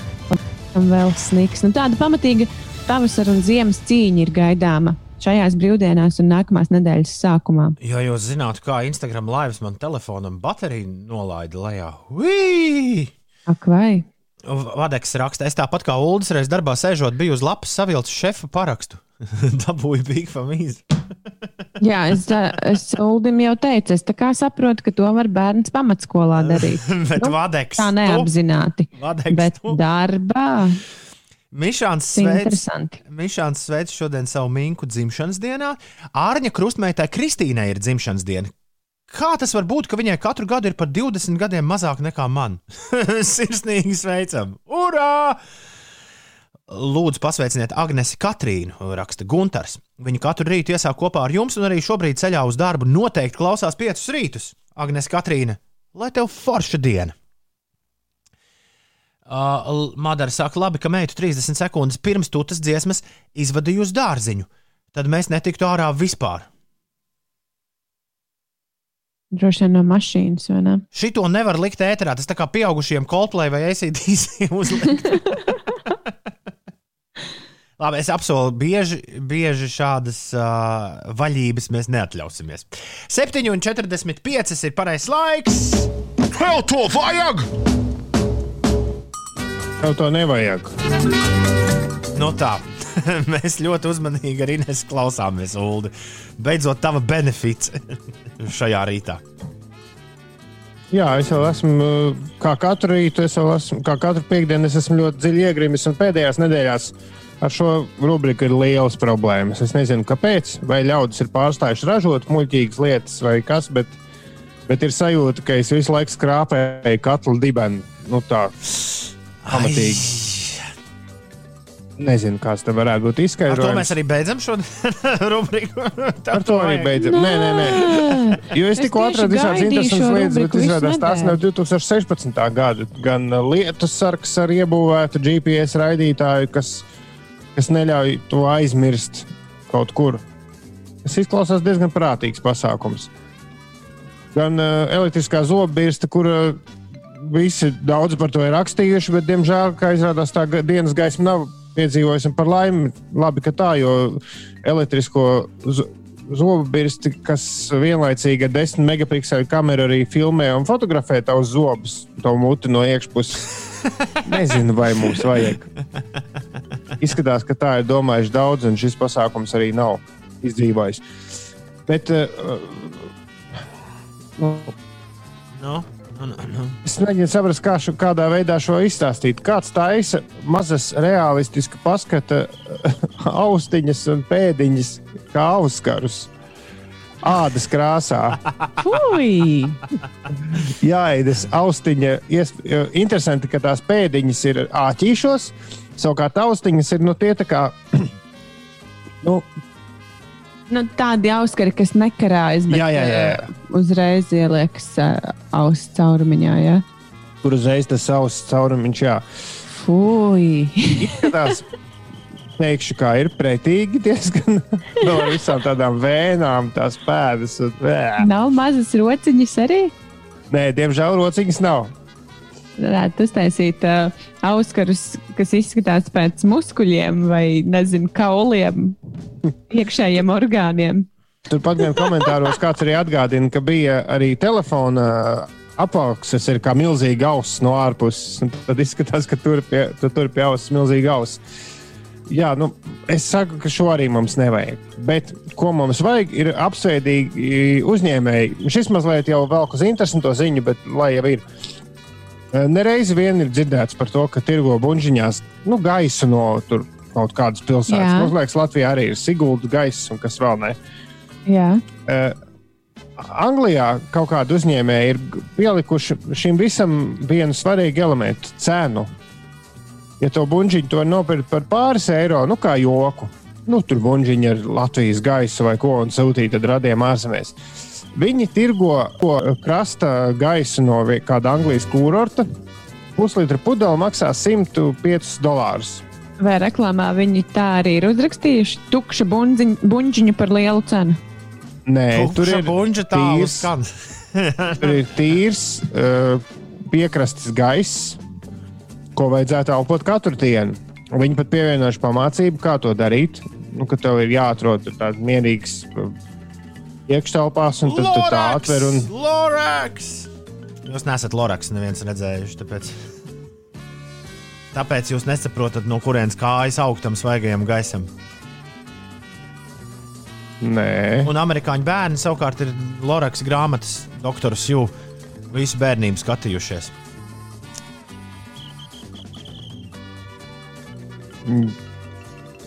un vēl sniegs. Nu, tāda pamatīga pavasara un ziemas cīņa ir gaidāma šajās brīvdienās un nākamās nedēļas sākumā. Ja jūs zinātu, kā Instagram laivas man telefonam bateriju nolaida lejā, Ui! Ak, vai? Vadeks raksta, es tāpat kā Ulas reiz darbā sēžot, biju uz lapas savilcis šefa parakstu. (laughs) Dabūju big famīzi. (laughs) Jā, es, es Uldim jau teicu, es saprotu, ka to var bērns pamatskolā darīt. (laughs) Bet Vadeks, tā tu? neapzināti. Vadeks, Bet darbā Mišāns sveic. Mišāns sveic šodien savu minku dzimšanas dienā. Ārņa krustmeitai Kristīnai ir dzimšanas diena. Kā tas var būt, ka viņai katru gadu ir par 20 gadiem mazāk nekā man? (laughs) Sirsnīgi sveicam! Urā! Lūdzu, pasveiciniet Agnesi Katrīnu, raksta Gunārs. Viņa katru rītu iesāk kopā ar jums, un arī šobrīd ceļā uz darbu noteikti klausās piecus rītus. Agnesi Katrīna, lai tev forša diena! Uh, Madara saka, labi, ka meitu 30 sekundes pirms tūtas dziesmas izvadīju uz dārziņu. Tad mēs netiktu ārā vispār. droši vien no mašīnas, vai ne? Šito nevar likt ēterā. Tas tā kā pieaugušiem Coldplay vai ACDC (laughs) uzlikt. Labi, es apsolu, bieži, bieži šādas uh, vaļības mēs neatļausimies. 7,45 ir pareizais laiks. Tev to vajag! Tev to nevajag. Nu tā, (laughs) mēs ļoti uzmanīgi arī nesklausāmies, Ulu. Beidzot, tava benefits (laughs) šajā rītā. Jā, es jau esmu, kā katru rītu, es jau esmu, kā katru piekdienu, es esmu ļoti dziļi iegrimis. Un pēdējās nedēļās ar šo rubriku ir liels problēmas. Es nezinu, kāpēc, vai ļaudis ir pārstājuši ražot muļķīgas lietas vai kas, bet, bet ir sajūta, ka es visu laiku skrāpēju katlu dibenu. Nu, tā pamatīgi. Nezinu, kāds tam varētu būt Ar to izskaidrojums. mēs arī beidzam šo (laughs) rubriku. Ar to arī beidzam. Nē, nē, nē. Jo es Es tikko atradu visādas interesantas lietas, bet izrādās tās nav nedēļu. 2016. gada. Gan uh, lietus sargs ar iebūvētu GPS raidītāju, kas, kas neļauj to aizmirst kaut kur. Tas izklausās diezgan prātīgs pasākums. gan uh, elektriskā zobbirsta, kur uh, visi daudz par to ir rakstījuši, bet, diemžēl, kā izrādās, tā dienas gaisma nav piedzīvojusi. un Par laimi, labi, ka tā, jo elektrisko zo- zobbirsti, kas vienlaicīgi ar 10 megapikseli kameru arī filmē un fotografē tavus zobus, to muti no iekšpuses. (laughs) Nezinu, vai mums vajag. Izskatās, ka tā ir domājuši daudz, un šis pasākums arī nav izdzīvojis. Bet uh, nu, nu. Es mēģinu saprast, kā šo, kādā veidā šo izstāstīt. Kāds taisa mazas realistiska paskata (laughs) austiņas un pēdiņas kā auskarus. Ādas krāsā. (laughs) Jā, tas austiņa. ies- Interesanti, ka tās pēdiņas ir āķīšos, savukārt austiņas ir nu, tie tā kā. (clears throat) nu, Nu, tādi auskari, kas nekarājas, bet Jā, jā, jā, jā. eh, uzreiz ieliekas uh, auss caurumiņā. Ja? kur uzreiz tas savs caurumiņš, jā. Fui! Izskatās, teikšu, kā ir pretīgi diezgan (laughs) ar visām tādām vēnām, tās pēdas. Un, Bē. Nav mazas rociņas arī. Nē, diemžēl rociņas nav. Varētu uztaisīt uh, auskarus, kas izskatās pēc muskuļiem vai, nezinu, kauliem, (laughs) iekšējiem orgāniem. Turpat vienā komentāros kāds arī atgādina, ka bija arī telefona apakšs, ir kā milzīga auss no ārpuses. Tad izskatās, ka tur pie, tu tur pie auss milzīga auss. Jā, nu, es saku, ka šo arī mums nevajag. Bet ko mums vajag, ir apsveidīgi uzņēmēji. Šis mazliet jau velk uz interesantu ziņu, bet lai jau ir. Nereizi vien ir dzirdēts par to, ka tirgo buļģiņās nu, gaisu no tur kaut kādas pilsētas. Man liekas, Latvijā arī ir Sigulda gaiss un kas vēl ne. Jā, Uh, Anglijā kaut kāda uzņēmēja ir pielikuši šim visam vienu svarīgu elementu - cenu. Ja to buļbuļsāģi to nopirkt par pāris eiro, nu kā joku, nu tur buļbuļsāģi ar Latvijas gaisu vai ko un sūtīja tad radiem ārzemēs. Viņi tirgo to krasta gaisu no kāda Anglijas kurorta. Puslitra pudele maksā 105 dolārus. vai reklāmā viņi tā arī ir uzrakstījuši? Tukša buņģiņa par lielu cenu. Nē, tur Tukša ir buņģa tālu tīrs- skan. (laughs) Tur ir tīrs, uh, piekrastes gaiss, ko vajadzētu elpot katru dienu. Viņi pat pievienojuši pamācību, kā to darīt. Nu, ka tev ir jāatrod tur tāds mierīgs iekštelpās, un tad tu tā atver. Un... Loraks! Jūs nesat Loraks, neviens redzējuši. Tāpēc, tāpēc jūs nesaprotat, no kurienes kājas augtam svaigajam gaisam. Nē, Un amerikāņu bērni savukārt ir Loraks grāmatas doktors Jū visu bērnību skatījušies.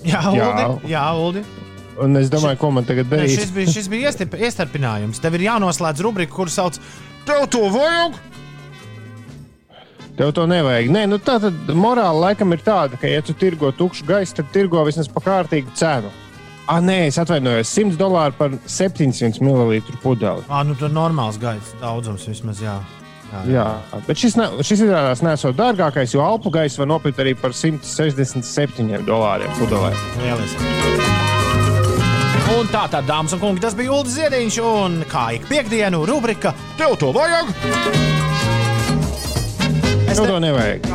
Jā, Jā. Uldi. Jā, Uldi. Un es domāju, ko man tagad darīt. šis bija, šis bija iestip- iestarpinājums. Tev ir jānoslēdz rubrika, kur sauc Tev to vajag! Tev to nevajag. Nē, nu tā tad morāla laikam ir tāda, ka, ja tu tirgo tukšu gaisu, tad tirgo vismaz par kārtīgu cenu. Ah, nē, es atvainojos. 100 dolāri par 700 ml pudeli. Ah, nu tur normāls gaisa daudzums vismaz. Jā. Jā, Jā, bet šis, ne, šis izrādās nesot dārgākais, jo alpu gaisu var nopirkt arī par 167 dolāriem pudelē. Lieliski. Un tā tad, dāmas un kungi, tas bija Ulrichs Ziedņš. Un kā ik piekdienu, rubrika Tev to vajag! Es Tev to nevajag.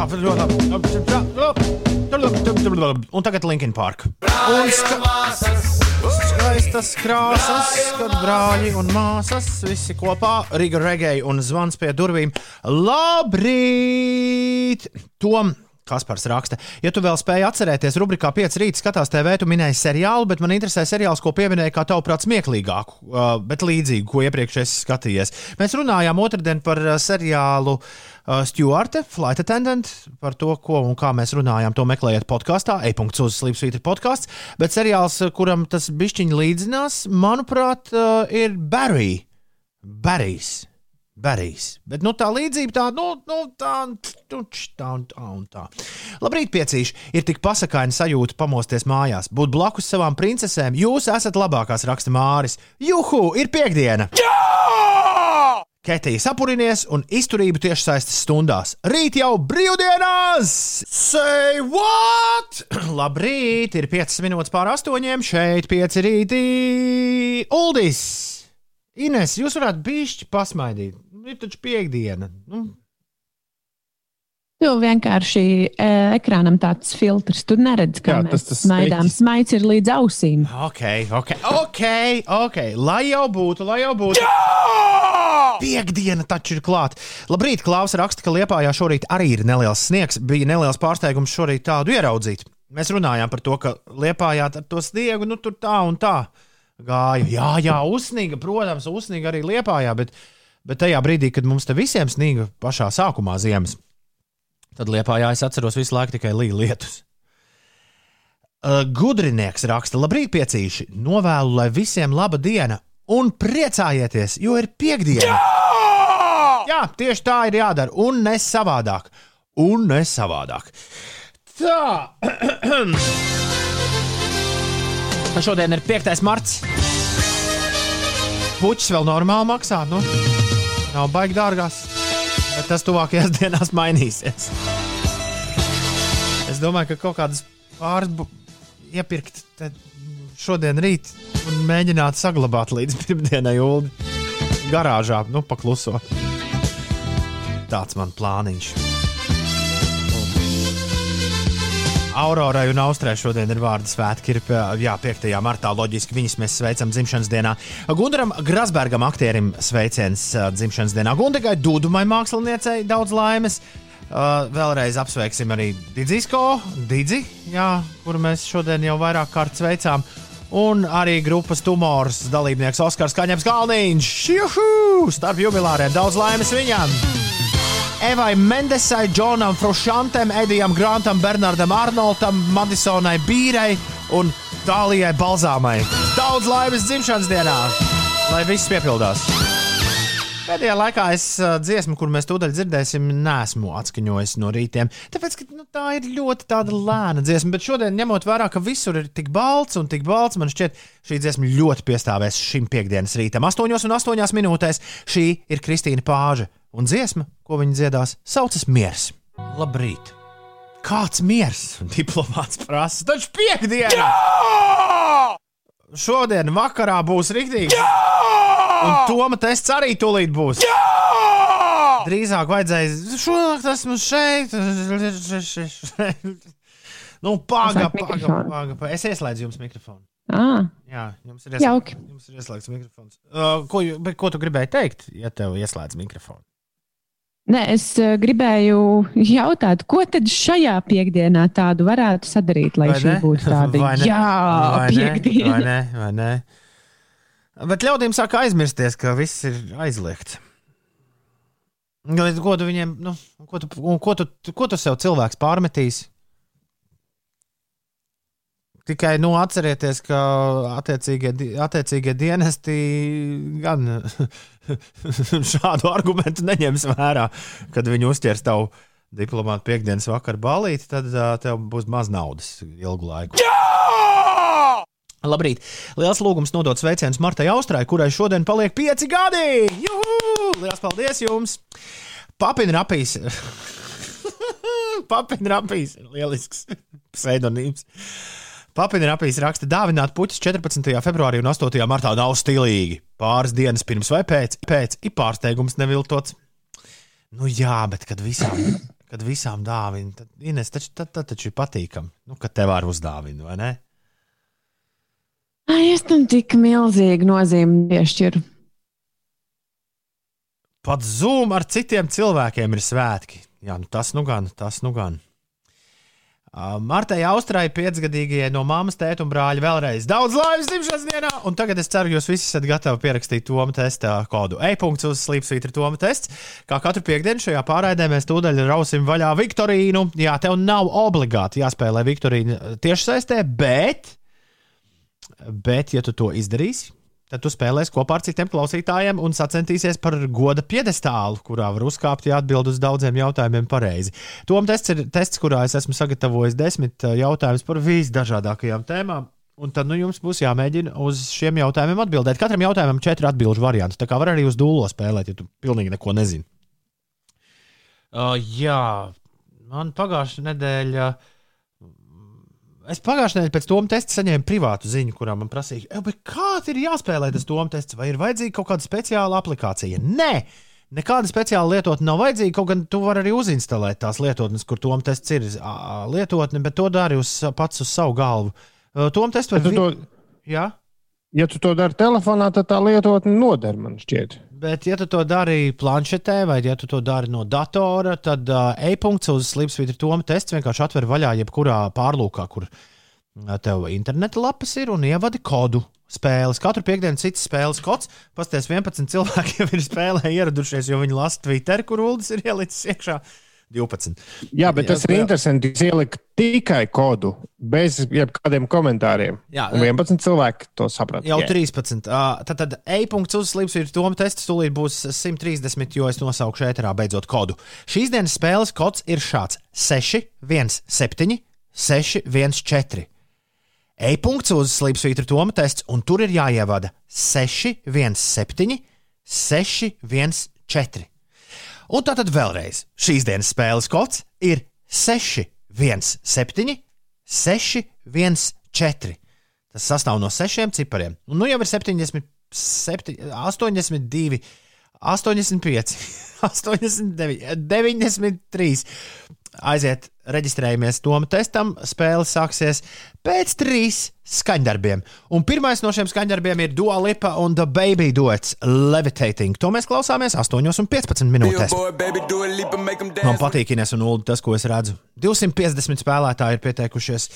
Un tagad Linkin Park. Un ska skaistas krāsas, kad brāļi un māsas visi kopā Riga Regēja un zvans pie durvīm. Labrīt! Tom! Kaspars raksta, ja tu vēl spēj atcerēties, rubrikā 5 rīta skatās TV, tu minēji seriālu, bet man interesē seriāls, ko pieminēji kā tavuprāt smieklīgāku, uh, bet līdzīgu, ko iepriekš esi skatījies. Mēs runājām otrdien par uh, seriālu uh, Stuarte, Flight Attendant, par to, ko un kā mēs runājām. To meklējiet podkāstā, e-punkts uz Slimsvītra podkāsts. Bet seriāls, kuram tas bišķiņi līdzinās, manuprāt, ir Barry. Barrys. Barrijs. Bet nu, tā līdzība tā, nu, nu tā, nu, tā un tā. Un tā. Labrīt, piecīši. Ir tik pasakaini sajūta pamosties mājās, būt blakus savām princesēm. Jūs esat labākās, raksta Māris. Juhu, ir piekdiena! Jā! Ketija sapurinies un izturību tiešsaistes stundās. Rīt jau brīvdienās! Say what? (clears throat) Labrīt, ir 5 minūtes pār astoņiem. Šeit 5 rītī. Uldis! Ines, jūs varētu bišķi pasmaidīt. Ir taču piekdiena. Nu, Tu vienkārši e, ekrānam tāds filtrs. Tu neredzi, kā Jā, tas- tas smaidām. steķis. Smaids ir līdz ausīm. ok, ok, ok, ok. Lai jau būtu, lai jau būtu. Piektdiena taču ir klāta. Labrīt, Klaus raksta, ka Liepājā šorīt arī ir neliels sniegs. Bija neliels pārsteigums šorīt tādu ieraudzīt. Mēs runājām par to, ka Liepājā ar to sniegu nu tur tā un tā gāja. Jā, jā, uzsniga, protams, uzsniga arī Liepājā, bet, bet tajā brīdī, kad mums te visiem sniga pašā sākumā ziemas, tad Liepājā es atceros visu laiku tikai līja lietus. Gudrinieks raksta, labrīt, piecīši. Novēlu, lai visiem laba diena un priecājieties, jo ir piekdiena. Jā! Jā, tieši tā ir jādara, un ne savādāk. Un ne savādāk. Tā. (clears throat) Šodien ir 5. marts. Puķis vēl normāli maksā. Nu, nav baigi dārgās, bet tas tuvākajās (laughs) dienās mainīsies. Es domāju, ka kaut kādas pāris iepirkt šodien, rīt, un mēģināt saglabāt līdz (laughs) pirmdienai ulu garāžā, nu, pakluso. Tāds man plāniņš. Aurorai un Austrai šodien ir vārdu svētki. Ir jā, 5. martā. Loģiski viņas mēs sveicam dzimšanas dienā. Gundaram Grasbergam, aktierim, sveiciens dzimšanas dienā. Gundagai Dudumai māksliniecei daudz laimes. Uh, vēlreiz apsveiksim arī Didzisko, Didzi, jā, kuru mēs šodien jau vairāk kārt sveicām. Un arī grupas tumors dalībnieks Oskars Kaņepes Kalniņš. Juhu! Starp jubilāriem daudz laimes viņam! Evai Mendesai, Džonam Frušantam, Edijam Grantam, Bernardam Arnoldam, Madisonai Bīrai un Dālijai Balzāmai. Daudz laimes dzimšanas dienā, lai viss piepildās. Pēdējā laikā es dziesmu, kur mēs tūdaļ dzirdēsim, nesmu atskaņojis no rītiem. Tāpēc, ka nu, tā ir ļoti lēna dziesma, bet šodien, ņemot vērā, ka visur ir tik balts un tik balts, man šķiet, šī dziesma ļoti piestāvēs šim piekdienas rītam. 8 un 8 minūtēs šī ir Kristīna Pāža, un dziesma, ko viņa dziedās, saucas Miers. Labrīt! Kāds miers? Diplomāts prasa, taču piekdiena! Šodien vakarā būs rīktīgi! Un Toma tests arī tūlīt būs. Jā! Drīzāk vajadzēja šonakt esmu šeit. nu, paga, Ieslēgt paga, mikrofonu. paga, paga. Es ieslēdzu jums mikrofonu. Ah, Jā, jums ir ieslēgts, jums ir ieslēgts mikrofons. Uh, ko, ko tu gribēji teikt, ja tev ieslēdz mikrofonu? Nē, es uh, gribēju jautāt, ko tad šajā piekdienā tādu varētu sadarīt, lai Vai šī ne? būtu tāda (laughs) Vai ne? jā, Vai ne? piekdiena. Vai ne? Vai ne? Bet ļaudīm sāk aizmirsties, ka viss ir aizliegts. Ko tu viņiem, nu, ko tu, ko tu, ko tu sev cilvēks pārmetīs? Tikai nu, atcerieties, ka attiecīgie, attiecīgie dienesti gan (laughs) šādu argumentu neņems vērā, kad viņi uzķers tavu diplomātu piekdienas vakaru balīti, tad uh, tev būs maz naudas ilgu laiku. Labrīt! Liels lūgums nodot sveicienus Martai Austrai, kurai šodien paliek pieci gadi! Juhu! Liels paldies jums! Papina rapīs! (laughs) Papina rapīs! Lielisks pseidonīms! Papina rapīs raksta, dāvināt puķis 14. februārī un 8. martā nav stilīgi. Pāris dienas pirms vai pēc, pēc ir pārsteigums neviltots. Nu jā, bet kad visām, kad visām dāvina, tad, Ines, taču, tad, tad taču ir patīkami, nu, ka tev var uzdāvina, vai ne? Ai, es tam tik milzīgu nozīmi piešķiru. Pat Zoom ar citiem cilvēkiem ir svētki. Jā, nu tas nu gan, tas nu gan. Martai Austrai, piecgadīgajai no mammas, tēta un brāļa vēlreiz daudz laimes dzimšanas dienā, un tagad es ceru, jūs visi esat gatavi pierakstīt Toma testa kodu e-punkts uz slīpsvītra Toma tests. Kā katru piekdienu šajā pārraidē mēs tūdaļ rausim vaļā Viktorīnu. Jā, tev nav obligāti jāspēlē Viktorīna tiešsaistē, bet, bet, ja tu to izdarīsi, tad tu spēlēsi kopā ar citiem klausītājiem un sacensties par goda piedestālu, kurā var uzkāpt, ja atbild uz daudziem jautājumiem pareizi. Tom tests ir tests, kurā es esmu sagatavojis desmit uh, jautājumus par visdažādākajām tēmām. Un tad nu, jums būs jāmēģina uz šiem jautājumiem atbildēt. Katram jautājumam ir četri atbildžu varianti. Tā kā var arī uz dūlo spēlēt, ja tu pilnīgi neko nezini. Uh, jā, man pagājušā nedēļa. Es pagājušajā nedēļā pēc tam testa saņēmu privātu ziņu, kurā man prasīja, "Ej, bet kā ir jāspēlē tas tom tests, vai ir vajadzīga kaut kāda speciāla aplikācija? Nē, nekāda speciāla lietotne nav vajadzīga. Kaut gan tu vari arī uzinstalēt tās lietotnes, kur tom tests ir lietotne, bet to dari uz, pats uz savu galvu. Ā, Tom tests var Bet tu to- Jā. Ja tu to dari telefonā, tad tā lietotne noder, man šķiet. Bet, ja tu to dari planšetē, vai ja tu to dari no datora, tad uh, e-punkts uz Slipsvītra Toma tests vienkārši atver vaļā jebkurā pārlūkā, kur uh, tev interneta lapas ir un ievadi kodu spēles. Katru piekdienu cits spēles kods. Pasties 11 cilvēki jau ir spēlē ieradušies, jo viņi lasa Twitter, kur ULDS ir ielicis iekšā 12. Jā, bet tas ir Jā. interesanti. Jūs ielikat tikai kodu, bez jebkādiem komentāriem. Jā, Un 11 cilvēki to saprata. Jau Jā. 13. Uh, tad, tad e-punkts uz Slipsvītra Toma tests tūlīt būs 130, jo es nosaukšu ēterā beidzot kodu. Šīs dienas spēles kods ir šāds - 6, 1, 7, 6, 1, 4. E-punkts uz Slipsvītra Toma tests, un tur ir jāievada 6, 1, 7, 6, 1, 4. Un tātad vēlreiz šīs dienas spēles kods ir 6, 1, 7, 6, 1, 4. Tas sastāv no sešiem cipariem. Un nu jau ir 70, 7, 82, 85, 89, 93. Aiziet, reģistrējamies Toma testam. Spēle sāksies pēc trīs skaņdarbiem. Un pirmais no šiem skaņdarbiem ir Dua Lipa un The Baby Duets Levitating. To mēs klausāmies 8,15 minūtēs. Man patīk, Ines un Ulu, tas, ko es redzu. 250 spēlētāji ir pieteikušies.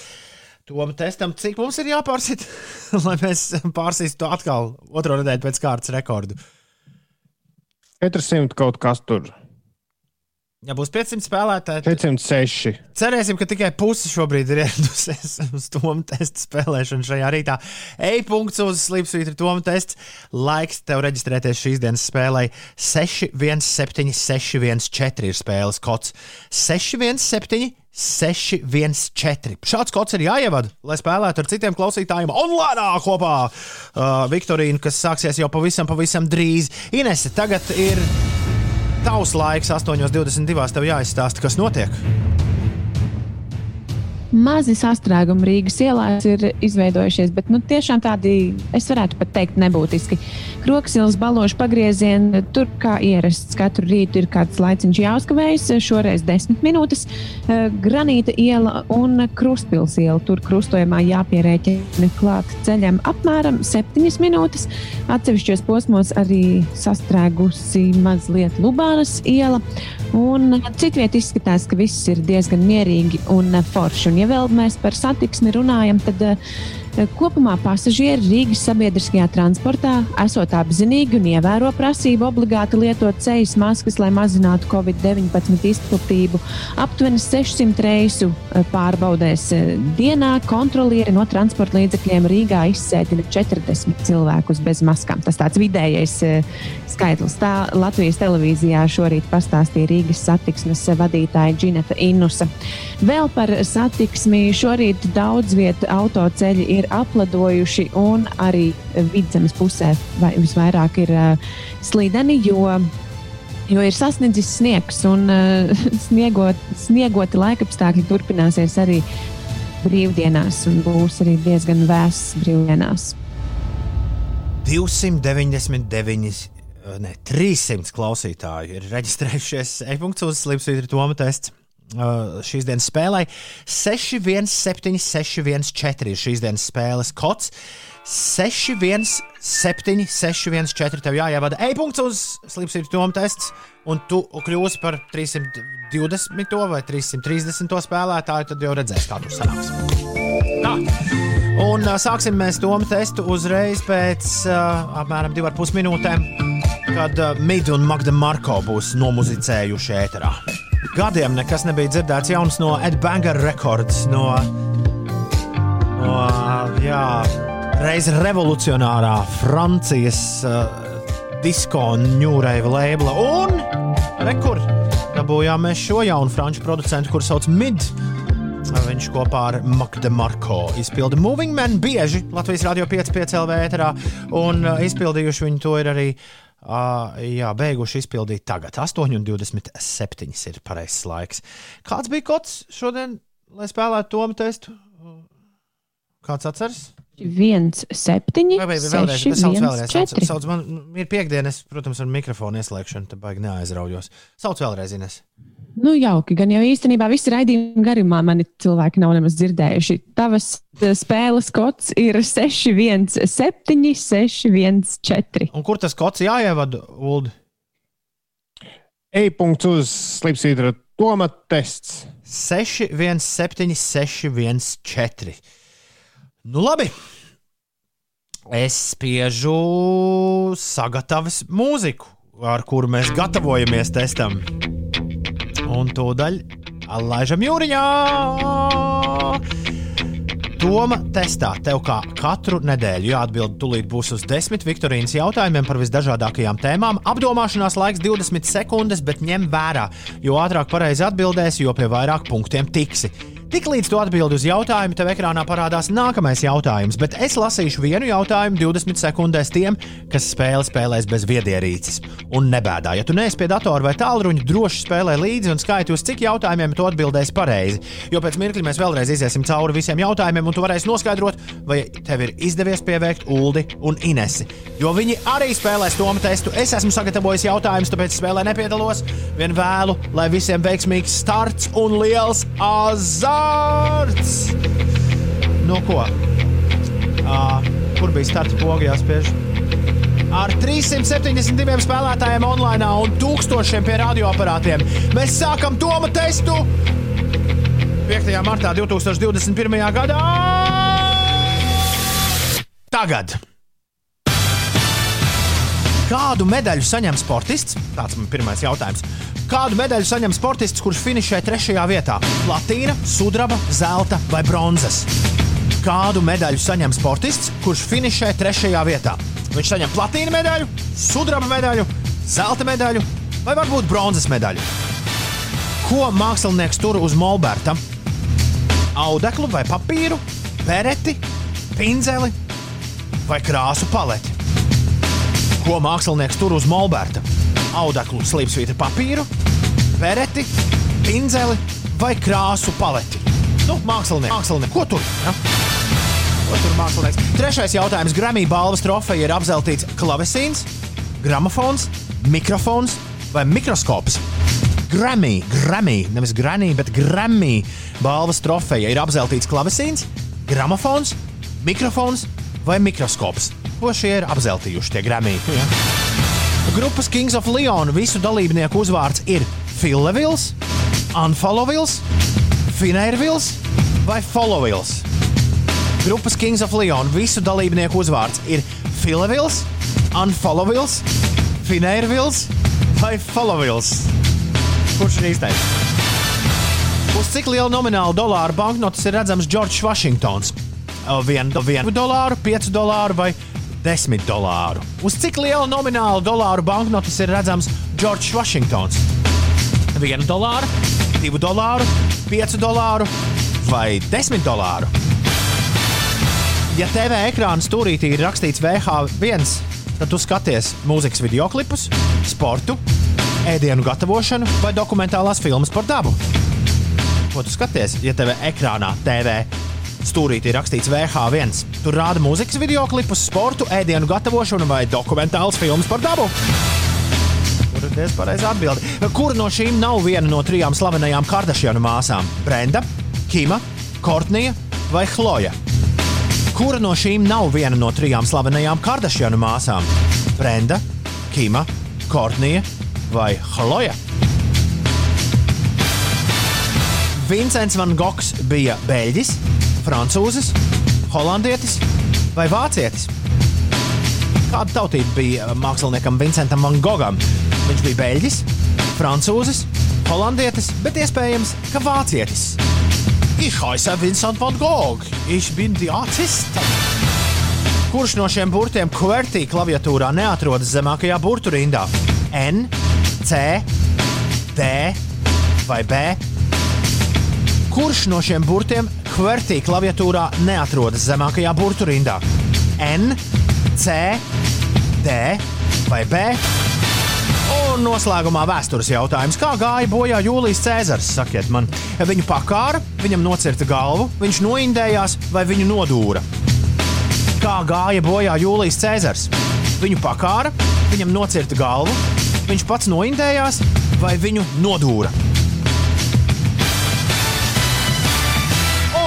Tom testam, cik mums ir jāpārsit, (laughs) lai mēs pārsīstu atkal otro nedēļu pēc kārtas rekordu. 400 kaut kas tur. Ja būs 500 spēlētāji, tad 406. cerēsim, ka tikai puse šobrīd ir ieradusies (laughs) uz Toma testa spēlēšanu šajā rītā. E-punkts uz Slipsvītra Toma tests. Laiks tev reģistrēties šīs dienas spēlē. 617614 ir spēles kods. 617 614. Šāds kods ir jāievada, lai spēlētu ar citiem klausītājiem online kopā. Uh, Viktorīna, kas sāksies jau pavisam, pavisam drīz. Inese, tagad ir tavs laiks, 8.22. Tev jāizstāsta, kas notiek. Mazi sastrēgumi Rīgas ielās ir izveidojušies, bet nu, tiešām tādi, es varētu pat teikt, nebūtiski. Kroksilas balošu pagriezieni, tur kā ierasts, katru rītu ir kāds laiciņš jāuzkavējas, šoreiz desmit minūtes. Eh, Granīta iela un Krustpils iela, tur krustojumā jāpierēķina klāt ceļam apmēram septiņas minūtes. Atsevišķos posmos arī sastrēgusi mazliet Lubānas iela. Un citviet izskatās, ka viss ir diezgan mierīgi un forši. Un, ja vēl mēs par satiksmi runājam, tad uh, kopumā pasažieri Rīgas sabiedriskajā transportā esot apzinīgi un ievēro prasību obligāti lietot ceļu maskas, lai mazinātu Covid-19 izplatību. Aptuveni 600 reisu uh, pārbaudēs uh, dienā kontrolieri no transporta līdzekļiem Rīgā izsēdina 40 cilvēkus bez maskām. Tas tāds vidējais skaitlis. Tā Latvijas televīzijā šorīt pastāstīja Rīgas satiksmes vadītāja Džineta Innusa. Vēl par satiksmi šorīt daudz vietu autoceļi ir apladojuši un arī vidzemes pusē vai visvairāk ir uh, slideni, jo Jo ir sasniedzis sniegs, un uh, (laughs) sniegot, sniegoti laikapstākļi turpināsies arī brīvdienās, un būs arī diezgan vēss brīvdienās. 299, ne 300 klausītāji ir reģistrējušies e-punkts uz Slimsvītra Toma tests. Uh, šīs dienas spēlē 617614 ir šīs dienas spēles kods. 617614 tev jāievada e-punkts uz Slimsvītra Toma tests, un tu kļūsi par 320 vai 330 spēlētāju, tad jau redzēsi, kā tur sanāks. Tā. Un uh, sāksim mēs to testu uzreiz pēc uh, apmēram 2,5 minūtēm, kad uh, Mīda un Magda Marko būs nomuzicējuši ēterā. Gadiem nekas nebija dzirdēts jauns no Ed Banger Records, no, no jā, reiz revolucionārā Francijas uh, disko ņūrēja lēbla. Un rekur dabūjām mēs šo jaunu franču producentu, kurš sauc Mid. Viņš kopā ar Magda Marko izpilda Moving Man bieži Latvijas Rādio 5,5 LV ēterā, un uh, izpildījuši viņu to ir arī. Uh, jā, beiguši izpildīt tagad. 8,27 ir pareizais laiks. Kāds bija kods šodien, lai spēlētu tomu testu? Kāds atceras? 1, 7, Vai, vai, 6, vēlreiz, bet sauc 1, vēlreiz. Sauc, 4. sauc, man ir piekdienas, protams, ar mikrofonu ieslēgšanu, tad baigi neaizraujos. Sauc vēlreiz, Ines. Nu, jauki, gan jau īstenībā visi raidījumi garumā mani cilvēki nav nemaz dzirdējuši. Tavas eh, spēles kods ir 6, 1, 7, 6, 1, 4. Un kur tas kods jāievada, Ulu? E-punkts uz slipsvītra Toma tests. 6, 1, 7, 6, 1, 4. Nu, labi. Es spiežu sagatavas mūziku, ar kuru mēs gatavojamies testam. Un tūdaļ laižam jūriņā. Toma testā tev kā katru nedēļu jāatbild tūlīt būs uz desmit Viktorīnas jautājumiem par visdažādākajām tēmām. Apdomāšanās laiks 20 sekundes, bet ņem vērā, jo ātrāk pareizi atbildēsi, jo pie vairāk punktiem tiksi. Tiklīdz tu atbildi uz jautājumu, tev ekrānā parādās nākamais jautājums, bet es lasīšu vienu jautājumu 20 sekundēs tiem, kas spēli spēlēs bez viedierīces. Un nebēdā, ja tu neesi pie datora vai tālruņa, droši spēlē līdzi un skaiti uz cik jautājumiem tu atbildēsi pareizi. Jo pēc mirkļa mēs vēlreiz iziesim cauri visiem jautājumiem, un tu varēsi noskaidrot, vai tev ir izdevies pieveikt Uldi un Inesi. Jo viņi arī spēlēs tomu testu. Es esmu sagatavojis jautājumus, tāpēc spēlē nepiedalos. Vien vēlu, lai visiem veiksmīgs starts un liels azarts! Nu, ko? Uh, kur bija starta poga jāspiež? Ar 372 spēlētājiem online un tūkstošiem pie radioaparātiem mēs sākam Toma testu 5. martā 2021. gadā. Tagad! Kādu medaļu saņem sportists? Tāds man pirmais jautājums. Kādu medaļu saņem sportists, kurš finišē trešajā vietā? Platīna, sudraba, zelta vai bronzas? Kādu medaļu saņem sportists, kurš finišē trešajā vietā? Viņš saņem platīna medaļu, sudraba medaļu, zelta medaļu vai varbūt bronzas medaļu. Ko mākslinieks tur uz molberta? Audeklu vai papīru, bereti, pinzeli vai krāsu paleti? Ko mākslinieks tur uz molberta? Audeklu, slīpsvītra papīru, bereti, pinzeli vai krāsu paleti? Nu, mākslinieks, mākslinieks, ko tur? Ja? Ko tur mākslinieks? Trešais jautājums. Grammy balvas trofeja ir apzeltīts klavesīns, gramofons, mikrofons vai mikroskops. Grammy, Grammy, nevis Granny, bet Grammy balvas trofeja ir apzeltīts klavesīns, gramofons, mikrofons vai mikroskops. Ko šie ir apzeltījuši tie Grammy? Ja? Grupas Kings of Leon visu dalībnieku uzvārds ir Filevils, Unfollowils, Finervils vai Followils. Grupas Kings of Leon visu dalībnieku uzvārds ir Filevils, Unfollowils, Finervils vai Followils. Kurš ir īstais? Uz cik lielu nominālu dolāru banknotes ir redzams Džordžs Vašingtons? Vienu vien dolāru, piecu dolāru vai desmit dolāru. Uz cik lielu nominālu dolāru banknotes ir redzams Džordžs Vašingtons? Vienu dolāru, divu dolāru, piecu dolāru vai desmit dolāru. Ja TV ekrāna stūrītī ir rakstīts VH1, tad tu skaties mūzikas video klipus, sportu, ēdienu gatavošanu vai dokumentālās filmas par dabu. Ko tu skaties, ja tev ekrānā TV stūrītī ir rakstīts VH1? Tur rāda mūzikas video klipus, sportu, ēdienu gatavošanu vai dokumentālas filmas par dabu. Tur ir diezgan pareizi atbildi. Kura no šīm nav viena no trijām slavenajām Kardashianu māsām? Brenda, Kima, Kortnija vai Chloja? Kura no šīm nav viena no trijām slavenajām Kardashianu māsām? Brenda, Kima, Kortnija vai Chloja? Vincents Van Gogs bija beļģis, francūzis, holandietis vai vācietis? Kāda tautība bija māksliniekam Vincentam Van Gogam? Viņš bija beļģis, francūzis, holandietis, bet iespējams, ka vācietis. Ich heiße Vincent Van Gogh, ich bin die Artist. Kurš no šiem burtiem QWERTY klaviatūrā neatrodas zemākajā burtu rindā? N, C, D vai B? Kurš no šiem burtiem QWERTY klaviatūrā neatrodas zemākajā burtu rindā? N, C, D vai B? Un noslēgumā vēstures jautājums. Kā gāja bojā Jūlijas Cēzars? Sakiet man, viņu pakāra, viņam nocirta galvu, viņš noindējās vai viņu nodūra? Kā gāja bojā Jūlijas Cēzars? Viņu pakāra, viņam nocirta galvu, viņš pats noindējās vai viņu nodūra?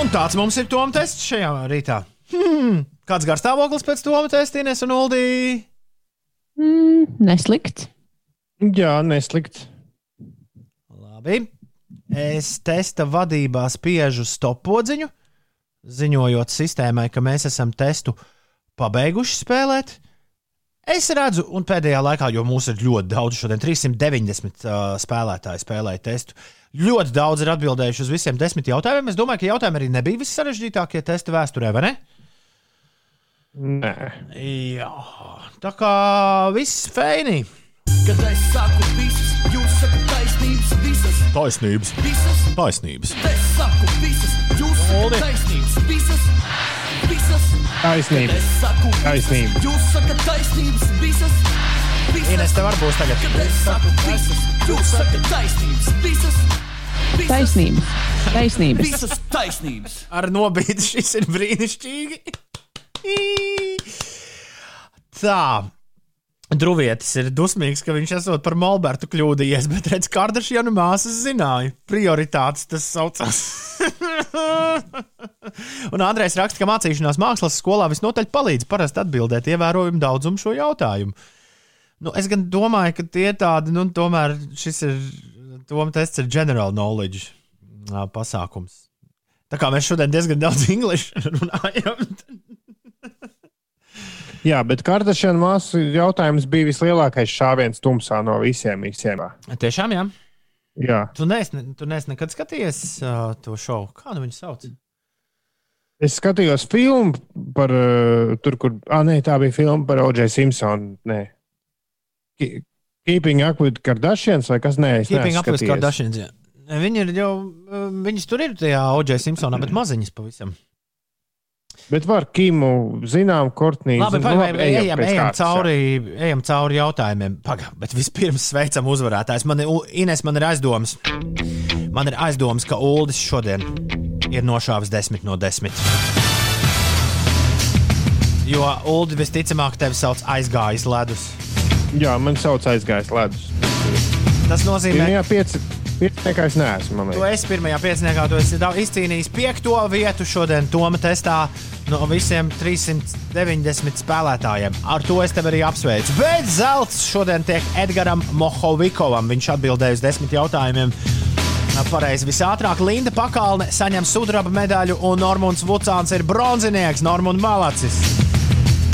Un tāds mums ir Toma tests šajā rītā. Hmm. Kāds garstāvoklis pēc Toma testa, Ines un Uldī? Mm, neslikt. Jā, neslikt. Labi. Es testa vadībā spiežu stopodziņu, ziņojot sistēmai, ka mēs esam testu pabeiguši spēlēt. Es redzu, un pēdējā laikā, jo mūsu ir ļoti daudz, šodien 390 uh, spēlētāji spēlēja testu. Ļoti daudz ir atbildējuši uz visiem desmit jautājumiem. Es domāju, ka jautājumi arī nebija vissarežģītākie testa vēsturē, vai ne? Nē. Jā, tā kā viss feini. Kad es saku visas, jūs sakat taisnības, visas, Taisnības. visas, Taisnības. es saku visas, jūs sakat taisnības, visas, visas, Taisnība. kad es saku Taisnība. visas, jūs sakat taisnības, visas, visas, Ines, tev var būs tagad. es saku visas, jūs sakat taisnības, visas, visas, Taisnības. Taisnības. visas taisnības. Ar nobīdi šis ir brīnišķīgi. Tā. Druvietis ir dusmīgs, ka viņš esot par Molbertu kļūdījies, bet redz, Kardašianu māsas zināja. Prioritātes tas saucās. (laughs) Un Andrejs raksta, ka mācīšanās mākslas skolā visnotaļ palīdz parasti atbildēt ievērojumu daudzumu šo jautājumu. Nu, es gan domāju, ka tie tādi, nu, tomēr šis ir, tom tests ir general knowledge pasākums. Tā kā mēs šodien diezgan daudz (laughs) angļuiski runājam. Jā, bet Kardashian māsu jautājums bija vislielākais šāviens tumsā no visiem. visiem. Tiešām, jā. Jā. Tu neesi, tu neesi nekad skatījies uh, to šovu. Kā nu viņu sauc? Es skatījos filmu par, uh, tur, kur. Ah, nē, tā bija filma par O.J. Simpsonu. Nē. Keeping up with Kardashians vai kas? Nē, es Keeping up with. Kardashians. jā. Viņi ir jau, viņas tur ir tajā O.J. Simpsonā, bet maziņas pavisam. Bet var Kimu, zinām, Kortnī. Labi, zin- nu, vai, ejam, pēc ejam, kārtas, jā. cauri, ejam cauri jautājumiem. Pagaidām, bet vispirms sveicam uzvarētājs. Man Ines, man ir aizdomas. Man ir aizdomas, ka Uldis šodien ir nošāvis 10 no 10. Jo Uldi visticamāk tevi sauc aizgājis ledus. Jā, man sauc aizgājis ledus. Tas nozīmē, Jā, pieci. Pieciniekā es neesmu. Tu esi pirmajā pieciniekā, tu esi izcīnījis piekto vietu šodien Toma testā no visiem 390 spēlētājiem. Ar to es tevi arī apsveicu. Bet zelts šodien tiek Edgars Mohovikovam. Viņš atbildēja uz desmit jautājumiem. Pareizi visātrāk Linda Pakalne saņem sudraba medaļu, un Normons Vucāns ir bronzinieks, Normons Malacis.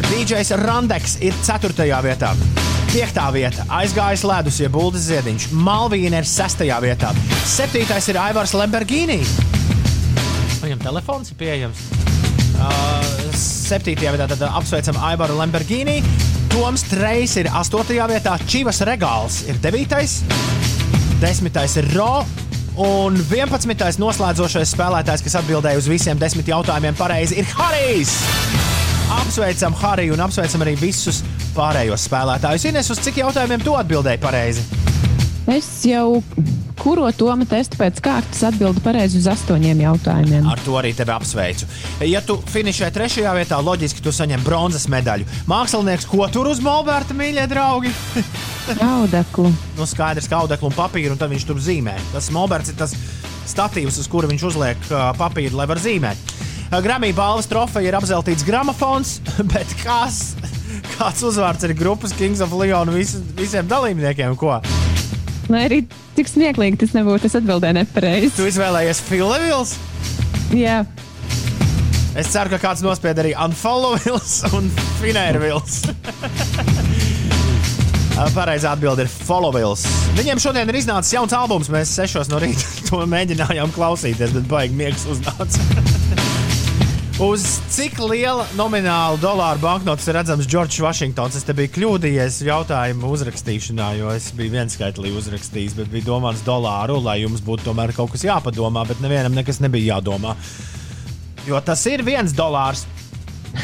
DJs Randeks ir 4. vietā. 5. vieta - aizgājis ledus, jeb Buldas ziediņš. Malvīna ir 6. vietā. 7. ir Aivars Lamborghini. Viņam telefons ir pieejams. Uh, 7. vietā tad apsveicam Aivaru Lamborghini. Toms Trejs ir 8. vietā, Čivas Regāls ir 9. 10. ir Ro. Un 11. noslēdzošais spēlētājs, kas atbildēja uz visiem desmit jautājumiem, pareizi ir Harijs. Apsveicam Hariju un apsveicam arī visus pārējos spēlētājus. Ines, uz cik jautājumiem tu atbildēji pareizi? Es jau kuro Toma testu pēc kārtas atbildu pareizi uz astoņiem jautājumiem. Ar to arī tevi apsveicu. Ja tu finišē trešajā vietā, loģiski tu saņem bronzas medaļu. Mākslinieks, ko tur uz Molberta, mīļie draugi? (laughs) Audeklu. nu, skaidrs, ka audeklu un papīru, un tad viņš tur zīmē. Tas Molberts ir tas statīvs, uz kura viņš uzliek uh, papīru, lai var zīmēt. Grammy balvas trofeja ir apzeltīts gramofons, (laughs) bet kas, kāds uzvārds ir grupas Kings of Leon vis, visiem dalībniekiem? Ko? Lai arī cik smieklīgi tas nebūtu, es atbildēju nepareizi. Tu izvēlējies Filevils? Jā, Es ceru, ka kāds nospied arī Unfollowils un Finērvils. (laughs) Pareizā atbilde ir Followils. Viņiem šodien ir iznācis jauns albums. Mēs sešos no rīta (laughs) to mēģinājām klausīties, bet baigi miegs uznāca. Uz cik liela nomināla dolāra banknotes ir redzams Džordžs Vašingtons? Es te biju kļūdījies jautājumu uzrakstīšanā, jo es biju vienskaitlī uzrakstījis, bet bija domāts dolāru, lai jums būtu tomēr kaut kas jāpadomā, bet nevienam nekas nebija jādomā. Jo tas ir viens dolārs.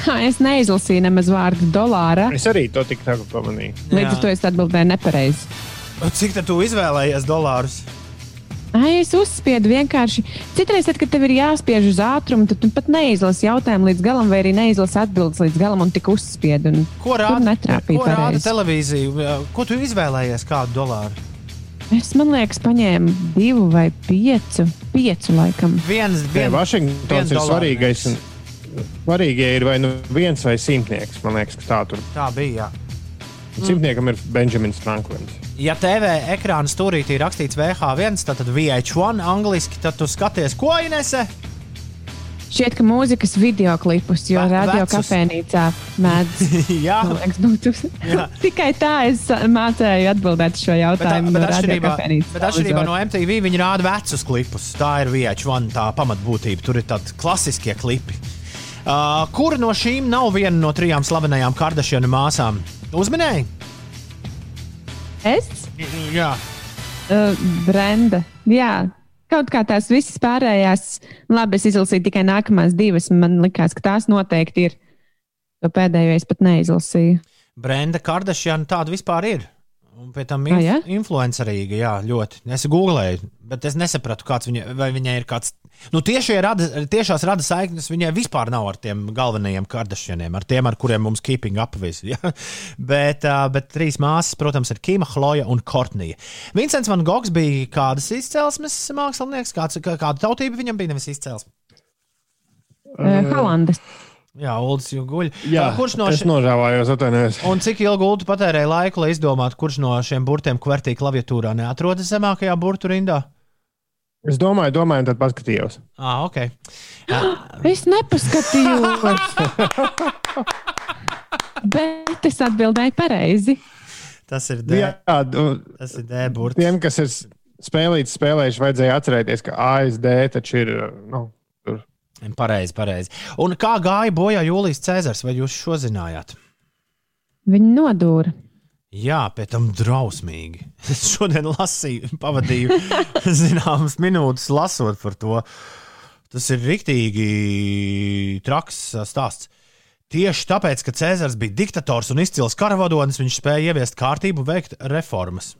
Ha, es neizlasīju nemaz vārdu dolāra. Es arī to tik tā pamanīju. Līdz ar to es atbildēju nepareizi. Cik tad tu izvēlējies dolārus? Ai, es uzspiedu vienkārši. Citreiz, tad, kad tev ir jāspiež uz ātrumu, tad tu pat neizlasi jautājumu līdz galam, vai arī neizlasi atbildes līdz galam un tik uzspiedu. Un Ko rāda, ko rāda televīzija? Ko tu izvēlējies? Kādu dolāru? Es man liekas, paņēmu divu vai piecu, piecu laikam. Viens, Nē, Vašingtons ir svarīgais. un Svarīgie ir vai nu viens vai simtnieks. Man liekas, ka tā tur. Tā bija. Jā. Un Simtniekam ir Benjamins Franklins. Ja TV ekrāna stūrītī ir rakstīts VH1, tad VH1 angliski, tad tu skaties, ko Inese? Šķiet, ka mūzikas video klipus, jo Ve- radio vecus. kafejnīcā mēdz. (laughs) Jā, man liekas, būtu. (laughs) Tikai tā es mācēju atbildēt uz šo Bet, jautājumu. bet, no atšķirībā, bet atšķirībā no. MTV viņi rāda vecus klipus. Tā ir VH1 tā pamatbūtība. Tur ir tādi klasiskie klipi. Uh, Kura no šīm nav viena no trijām slavenajām Kardashianu māsām? Uzminēji? Es? Jā. Uh, Brenda. Jā. Kaut kā tās visas pārējās, labi, es izlasīju tikai nākamās divas. Man liekas, ka tās noteikti ir. To pēdējo es pat neizlasīju. Brenda Kardashian tāda vispār ir. Un pēc tam Ah, inf jā? influencerīga, jā, ļoti. Es googlēju, bet es nesapratu, kāds viņa, vai viņai ir kāds. Nu, tiešie rada, tiešās rada saiknes viņai vispār nav ar tiem galvenajiem Kardashianiem, ar tiem, ar kuriem mums keeping up visi. Ja? (laughs) Bet, uh, bet trīs māsas, protams, ir Kima, Chloja un Kortnija. Vincents Van Gogs bija kādas izcelsmes mākslinieks, kāds, kā- kāda tautība viņam bija, nevis izcelsme. Uh, Holandas. Jā, Ulas jau guļ. Jā, kurš no es šiem? nožēlājos, atvainojos. Un cik ilgi Ulu patērēja laiku, lai izdomātu, kurš no šiem burtiem kvertī klaviatūrā neatrodas zemākajā burtu rindā? Es domāju, domāju, tad paskatījos. Ah, ok. (gasps) Es nepaskatījos. (laughs) Bet es atbildēju pareizi. Tas ir D. Jā, Tas ir D burts. tiem, kas ir spēlīti, spēlējuši, vajadzēja atcerēties, ka ASD taču ir. Nu. Pareizi, pareizi. Un kā gāja bojā Jūlijas Cēzars, vai jūs šo zinājāt? Viņa nodūra. Jā, pēc tam drausmīgi. (laughs) Es šodien lasīju, pavadīju (laughs) zināmas minūtes lasot par to. Tas ir rīktīgi traks stāsts. Tieši tāpēc, ka Cēzars bija diktators un izcils karavadonis, viņš spēja ieviest kārtību, veikt reformas.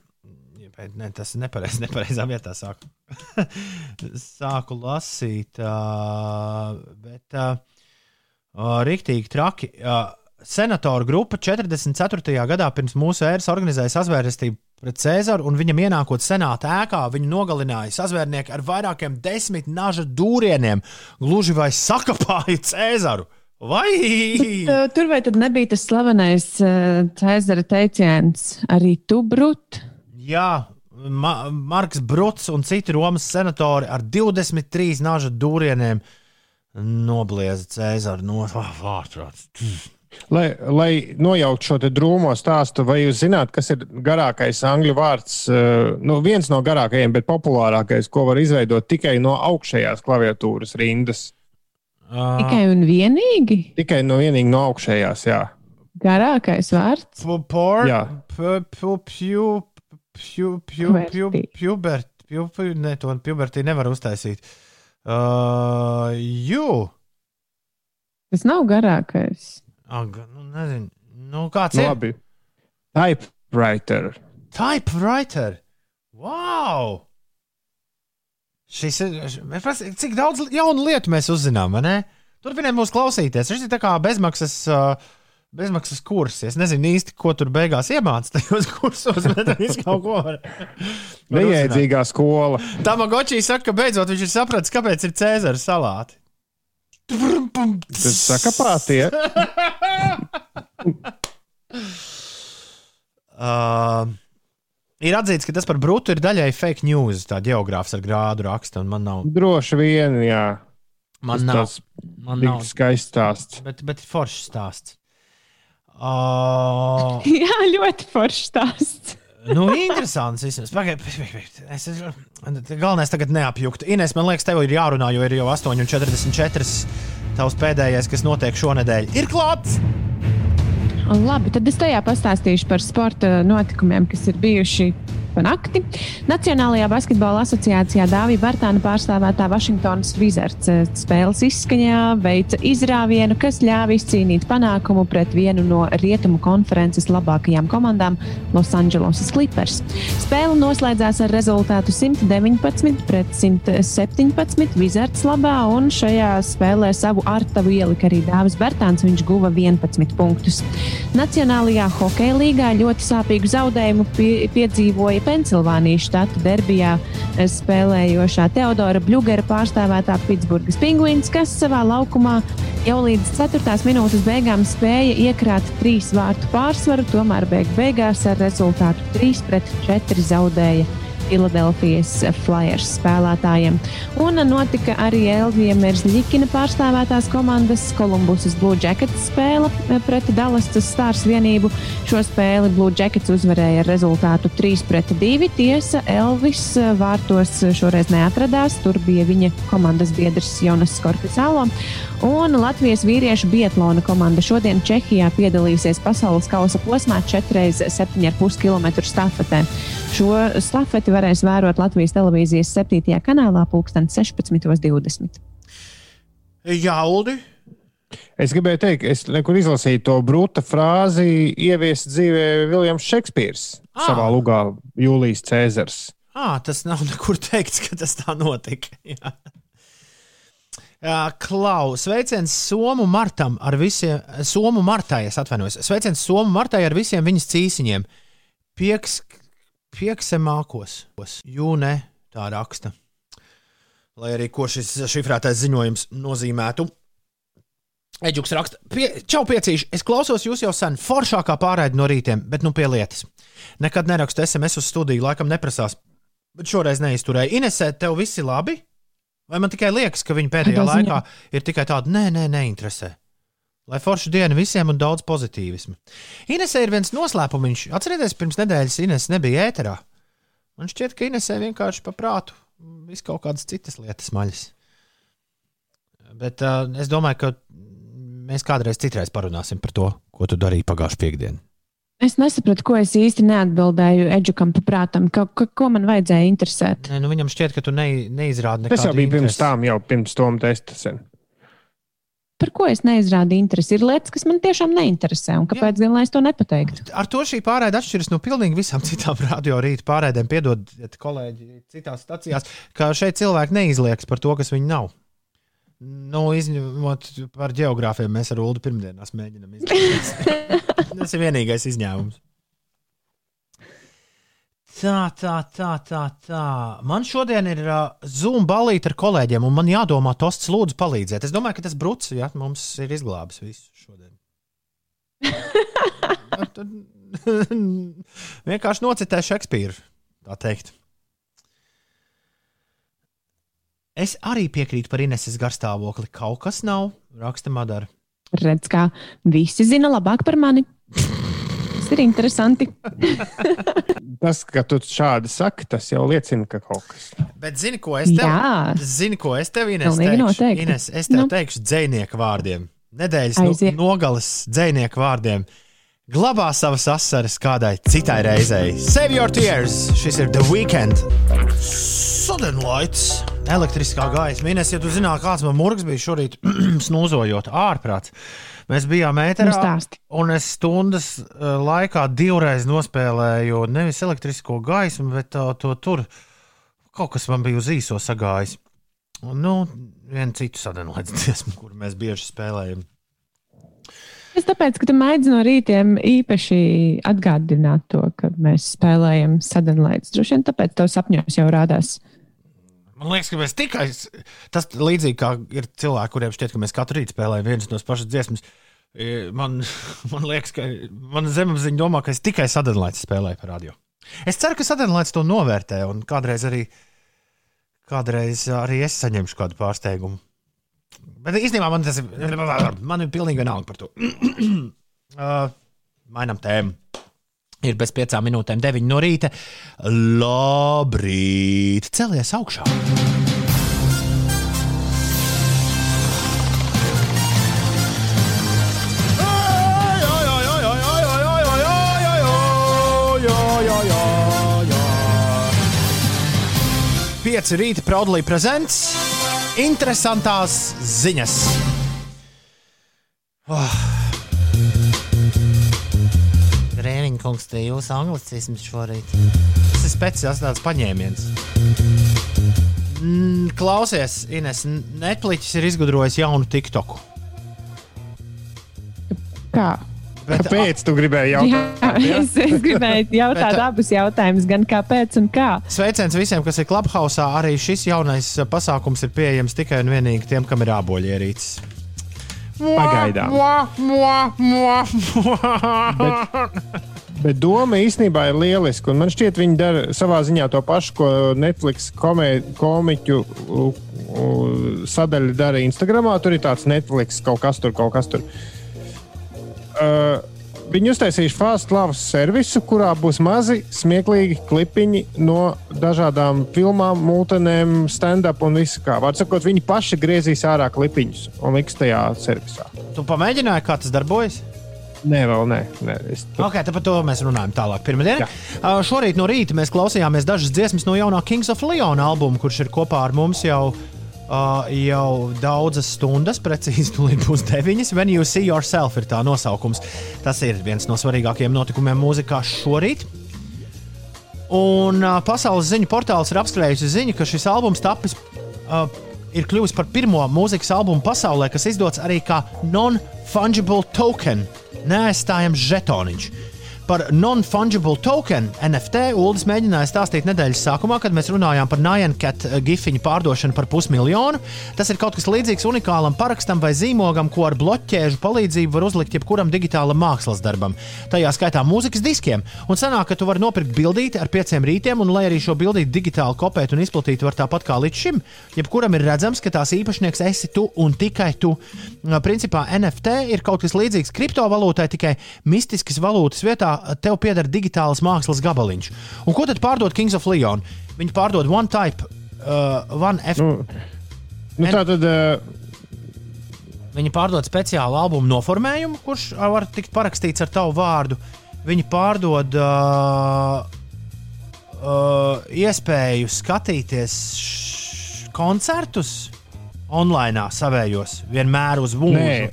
Nē, tas ir nepareizi. (laughs) Nepareizā vietā sāku, (laughs) sāku lasīt. Uh, bet uh, rīktīgi traki. Uh, Senatoru grupa 44. gadā pirms mūsu ēras organizēja sazvērestību pret Cēzaru, un viņam ienākot senāta ēkā, viņu nogalināja sazvērnieki ar vairākiem desmit naža dūrieniem, gluži vai sakapāja Cēzaru. Vai? Tur vai tad nebija tas slavenais Cēzara teiciens, arī tu brūti? Jā, Ma Marks Bruts un citi Romas senatori ar 23 naža dūrieniem noblieza Cēzaru no vārtrāts. Lai, lai nojauktu šo te drūmo stāstu, vai jūs zināt, kas ir garākais angļu vārds? eh, Nu, viens no garākajiem, bet populārākais, ko var izveidot tikai no augšējās klaviatūras rindas. Tikai un vienīgi Tikai no vienīgi no augšējās, jā. garākais vārds. Por, pubertī nevar uztaisīt. Uh, Jū. Tas nav garākais. Ag, nu, nezinu. Nu, kāds Nu, ir? labi. Typewriter. Typewriter. Wow! Šis ir. Cik daudz jaunu lietu mēs uzzinām, vai ne? Turpiniet mūs klausīties. Šis ir tā kā bezmaksas. Uh, Bezmaksas kurs. Es nezinu īsti, ko tur beigās iemācās tajos (laughs) kursos, bet viņš kaut ko var. Neiedzīgā skola. Tamagoči saka, ka beidzot viņš ir sapratis, kāpēc ir Cēzara salāti. Tas saka pātie. (laughs) Uh, ir atzīts, ka tas par brūtu ir daļai fake news. Tā geogrāfs ar grādu raksta, un man nav. Droši vien, jā. Man Tas nav. tāds Man nav. skaists stāsts. Bet, bet foršs stāsts. Uh, (laughs) Jā, ļoti foršs stāsts. nu, interesants. vismaz. Pagaid, pagaid, pagaid. Es, galvenais tagad neapjukt. Ines, man liekas, tev ir jārunā, jo ir jau 8,44. Tavs pēdējais, kas notiek šonadēļ, ir klāts. Labi, tad es tajā pastāstīšu par sporta notikumiem, kas ir bijuši pa nakti. Nacionālajā basketbola asociācijā Dāvija Bartāna pārstāvētā Vašingtonas Wizards eh, spēles izskaņā veica izrāvienu, kas ļāva izcīnīt panākumu pret vienu no rietumu konferences labākajām komandām - Losandželosas Clippers. Spēle noslēdzās ar rezultātu 119 pret 117 Wizards labā, un šajā spēlē savu artavu ielika arī Dāvis Bartāns. Viņš guva 11 punktus. Nacionālajā hokeja līgā ļoti sāpīgu zaudējumu pie, piedzīvoja Pensilvānijas štata derbijā spēlējošā Teodora Bļūgera pārstāvētā Pitsburgas pingvīns, kas savā laukumā jau līdz 4. minūtes beigām spēja iekrāt trīs vārtu pārsvaru, tomēr beig beigās ar rezultātu 3 pret 4 zaudēja. Filadelfijas Flyers spēlētājiem. Un notika arī Elvija Merzļikina pārstāvētās komandas Kolumbusas Blue Jackets spēle pret Dallasas Stars vienību. Šo spēli Blue Jackets uzvarēja ar rezultātu 3 pret 2. Tiesa Elvis vārtos šoreiz neatradās. Tur bija viņa komandas biedrs Jonas Skorpisālo. Un Latvijas vīriešu biatlona komanda šodien Čehijā piedalīsies pasaules kausa posmā 4x7,5 km stafetē. Šo stafeti varēs vērot Latvijas televīzijas 7. kanālā, pulksten 16.20. Jā, Uldi. Es gribēju teikt, es nekur izlasīju to brūta frāzi, ieviest dzīvē Viljams Šekspīrs Ah. savā lugā Jūlijas Cēzars. À, tas nav nekur teikts, ka tas tā notika. (laughs) Jā. Jā, Klau, sveiciens Somu Martam ar visiem, Somu Martai, es atvainojos. Sveiciens Somu Martai ar visiem viņas cīsiņiem. Pieks, piekse mākos. Jū, ne, tā raksta. Lai arī ko šis šifrētais ziņojums nozīmētu. Eģuks raksta, pie, čau, piecīši. Es klausos jūs jau sen, foršākā pārraide no rītiem, bet nu pie lietas. Nekad nerakstu SMS uz studiju, laikam neprasās. Bet šoreiz neizturēju. Inesē, tev viss ir labi? Vai man tikai liekas, ka viņa pēdējā laikā ir tikai tāda, nē, nē, neinteresē. Lai forša diena visiem un daudz pozitīvismu. Inesē ir viens noslēpumiņš. Atcerieties, pirms nedēļas Ines nebija ēterā. Man šķiet, ka Inesē vienkārši pa prātu vis kaut kādas citas lietas maļas. Bet uh, es domāju, ka mēs kādreiz citreiz parunāsim par to, ko tu darīji pagājušajā piekdienā. Es nesapratu, ko es īsti neatbildēju Edžukam paprātam, ka, ka, ko man vajadzēja interesēt. Nē, nu viņam šķiet, ka tu ne, neizrādi Tas jau nekādu bija pirms interesi. tam, jau pirms tam testa sen. Par ko es neizrādīju interesi? Ir lietas, kas man tiešām neinteresē, un kāpēc gan lai es to nepateiktu? Ar to šī pārēde atšķiras no pilnīgi visām (laughs) citām radio rīta pārēdēm. Piedodiet, kolēģi, citās stacijās, ka šeit cilvēki neizlieks par to, kas viņi nav. Nu, izņemot par geogrāfiem, mēs ar Ulu pirmdienās mēģinām izdarīt. (laughs) Tas ir vienīgais izņēmums. Tā, tā, tā, tā, tā. Man šodien ir uh, Zoom balīti ar kolēģiem, un man jādomā, Tosts, lūdzu, palīdziet. Es domāju, ka tas brucis ja, mums ir izglābis visu šodien. (laughs) Tad (laughs) Vienkārši nocitēju Šekspīru, tā teikt. Es arī piekrītu par Ineses garstāvokli. Kaut kas nav, raksta Madara. Redz, kā visi zina labāk par mani. (laughs) Tas ir interesanti. (laughs) Tas, ka tu šādi saki, tas jau liecina, ka kaut kas. Bet zini, ko es tev, Jā. zini, ko es tev Ines, teikšu? Ines, es tev Nu. teikšu dzinieku vārdiem. Nedēļas no, Aiziet. nogales dzinieku vārdiem. Glabā savas asaras kādai citai reizei. Save your tears! Šis ir The Weekend. Suddenlights, elektriskā gaisa. Mīnēs, ja tu zinātu, kāds man murgs bija šorīt, (clears throat) snūzojot ārprāts. Mēs bijām Nu, ēterā, stāsti. un es stundas uh, laikā divreiz nospēlēju nevis elektrisko gaismu, bet uh, to tur kaut kas man bija uz īso sagājis. Un, nu, vienu citu sadarbības dziesmu, (laughs) kur mēs bieži spēlējam. Es tāpēc, ka tu mēdzi no rītiem īpaši atgādināt to, ka mēs spēlējam sadalījumus. Droši vien tāpēc tev sapņos jau rādās. Man liekas, ka mēs tikai tas līdzīgi kā ir cilvēki, kuriem šķiet, ka mēs katru rītu spēlējam vienas no pašas dziesmas. E, Man, (laughs) man liekas, ka mana zemapziņa domā, ka es tikai sadarbības spēlēju par radio. Es ceru, ka sadarbības to novērtē un kādreiz arī, kādreiz arī es saņemšu kādu pārsteigumu. Bet īstenībā man tas ir, man ir pilnīgi vienalga par to. (clears throat) uh, mainām tēmu. Ir bez piecām minūtēm, deviņi no rīta. Labrīt! Celies augšā! 5 rīta Proudly prezents interesantās ziņas. Oh. Rēniņa kungs, te jūsu anglicisms šorīt. Tas ir speciāls tāds paņēmiens. Mm, Klausies, Ines, Netflix ir izgudrojis jaunu TikToku. Kā? Bet, Kāpēc tu gribēji Jā, jautāt? (laughs) es, es gribēju jautāt Bet, abus jautājumus, gan kāpēc un kā. Sveiciens visiem, kas ir Clubhouse. Arī šis jaunais pasākums ir pieejams tikai un vienīgi tiem, kam ir āboļierīces. Pagaidām. Bet doma īstenībā ir lieliska. Man šķiet, viņi dara savā ziņā to pašu, ko Netflix komē, komiķu u, u, sadaļa dara Instagram. Tur ir tāds Netflix kaut kas tur, kaut kas tur. Uh, Viņi uztaisījuši Fast Love servisu, kurā būs mazi, smieklīgi klipiņi no dažādām filmām, mūtenēm, stand-up un visu kā. Vārds sakot, viņi paši griezīs ārā klipiņus un liks tajā servisā. Tu pamēģināji, kā tas darbojas? Nē, vēl nē. nē es tu... Okay, tad par to mēs runājam tālāk. Pirmdien. Uh, šorīt no rīta mēs klausījāmies dažas dziesmas no jaunā Kings of Leon albuma, kurš ir kopā ar mums jau, uh, jau daudzas stundas. Precīzi, tūlīt būs deviņas. When you see yourself ir tā nosaukums. Tas ir viens no svarīgākajiem notikumiem mūzikā šorīt. Un uh, pasaules ziņu portāls ir apskrējusi ziņu, ka šis albums tapis. Uh, Ir kļuvis par pirmo mūzikas albumu pasaulē, kas izdots arī kā non-fungible token, neestājams žetoniņš, Par non-fungible token NFT Ulas mēģināja stāstīt nedēļas sākumā, kad mēs runājām par Nājankat gifiņu pārdošanu par pusmiljonu. Tas ir kaut kas līdzīgs unikālam parakstam vai zīmogam, ko ar bloķēžu palīdzību var uzlikt jebkuram digitālam mākslas darbam. Tajā skaitā mūzikas diskiem. Un sanāk, ka tu vari nopirkt bildīti ar pieciem rītiem, un lai arī šo bildīti digitāli kopēt un izplatīt var tāpat kā līdz šim, jebkuram ir redzams, ka tās īpašnieks esi tu un tikai tu. Principā NFT ir kaut kas līdzīgs kriptovalūtai, tikai mistiskas valūtas vietā tev pieder digitāls mākslas gabaliņš. Un ko tad pārdod Kings of Leon? Viņi pārdod One Type, uh, One F. Nu, nu, tā tad. Uh... Viņi pārdod speciālu albumu noformējumu, kurš var tikt parakstīts ar tavu vārdu. Viņi pārdod uh, uh, iespēju skatīties koncertus online, savējos, vienmēr uz mūžu. Nē,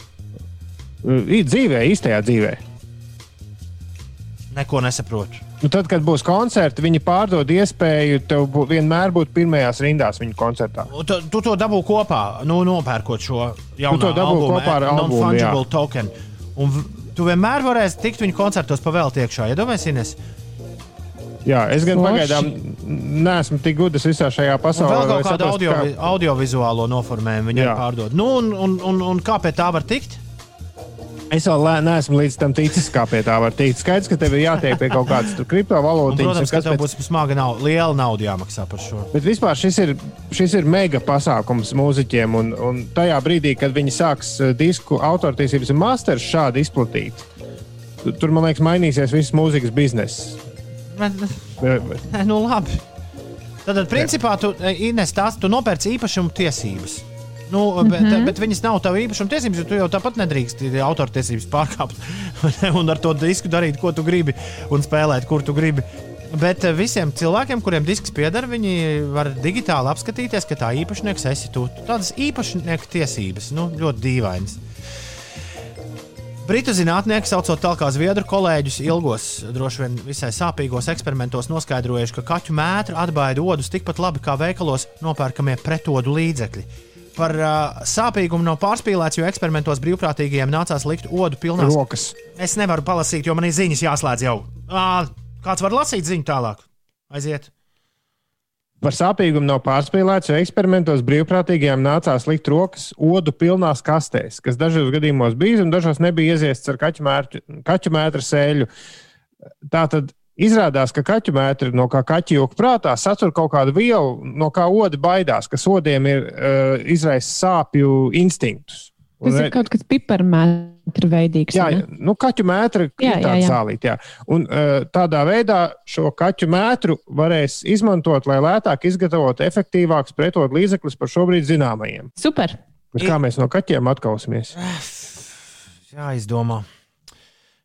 ir dzīvē, īstajā dzīvē. Neko nesaprotu. Nu, tad, kad būs koncerti, viņi pārdod iespēju tev bū, vienmēr būt pirmajās rindās viņu koncertā. Un Tu, tu to dabū kopā, nu, nopērkot šo jaunu to dabū kopā ar albumu, jā. non-fungible token. Un tu vienmēr varēsi tikt viņu koncertos pavēlt iekšā. Iedomājies, Ines? Jā, es gan Forši. pagaidām neesmu tik gudrs visā šajā pasaulē. vēl kaut kādu audio, kā- audiovizuālo noformējumu arī pārdod. Nu, un, un, un, un kā pie tā var tikt? Es vēl neesmu līdz tam ticis, kā pie tā var tikt. Skaidrs, ka tev ir jātiek pie kaut kādas kriptovalūtas. protams, ka tev būs smaga nauda, liela nauda jāmaksā par šo. Bet vispār šis ir, šis ir mega pasākums mūziķiem. Un, un tajā brīdī, kad viņi sāks eh, disku autortiesības un masters šādi izplatīt, tu- tur, man liekas, mainīsies viss mūzikas bizness. (laughs) Nē, nu labi. Tad, tad principā, tu, eh, Ines, tās tu nopērci īpašumu tiesības. Nu, bet, Mhm. bet viņas nav tavas īpašuma tiesības, jo tu jau tāpat nedrīkst autortiesības pārkāpt (laughs) un ar to disku darīt, ko tu gribi un spēlēt, kur tu gribi. Bet eh, visiem cilvēkiem, kuriem disks pieder, viņi var digitāli apskatīties, ka tā īpašnieks esi tu. Tādas īpašnieka tiesības, nu, ļoti dīvainas. Britu zinātnieki, saucot tālāk zviedru kolēģus, ilgos, droši vien visai sāpīgos eksperimentos noskaidrojuši, ka kaķu mētra atbaida odus tikpat labi kā veikalos nopērkamie pretodu līdzekļi. Par uh, sāpīgumu nav pārspīlēts, jo eksperimentos brīvprātīgajiem nācās likt odu pilnās rokas. Es nevaru palasīt, jo man ir ziņas jāslēdz jau. À, kāds var lasīt ziņu tālāk? Aiziet! Par sāpīgumu nav pārspīlēts, jo eksperimentos brīvprātīgajiem nācās likt rokas odu pilnās kastēs, kas dažos gadījumos bija un dažos nebija ieziests ar kaķu, mērķu, kaķu mētra sēļu. Tā tad izrādās, ka kaķu mētra no kā kaķa joku prātā satur kaut kādu vielu, no kā odi baidās, kas odiem ir uh, izraisa sāpju instinktus. Un Tas re- ir kaut kas piparmētra veidīgs. Jā, jā, ne? nu, kaķu mētra ir Jā, jā, tāda jā. sālīta. Jā. Un, uh, tādā veidā šo kaķu mētru varēs izmantot, lai lētāk izgatavotu efektīvākus pretot līdzekļus par šobrīd zināmajiem. Super. Bet kā mēs no kaķiem atkausimies?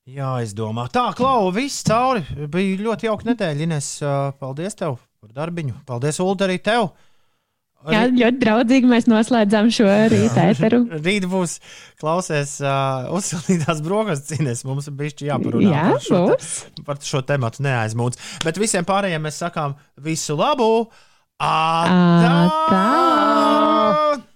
Jāizdomā. Jāizdomā. Tā, Klau, viss cauri. Bija ļoti jauka nedēļa, Ines. ā, Paldies tev par darbiņu. Paldies, Ulu, arī tev! Jā, ļoti draudzīgi mēs noslēdzām šo rīta eteru. (laughs) Rīt būs klausies uh, uzsildītās brokastis cīnēs. Mums ir bijis jāparunā Jā, par šo, te, par šo tematu neaizmūts. Bet visiem pārējiem mēs sakām visu labu! Atā! Atā!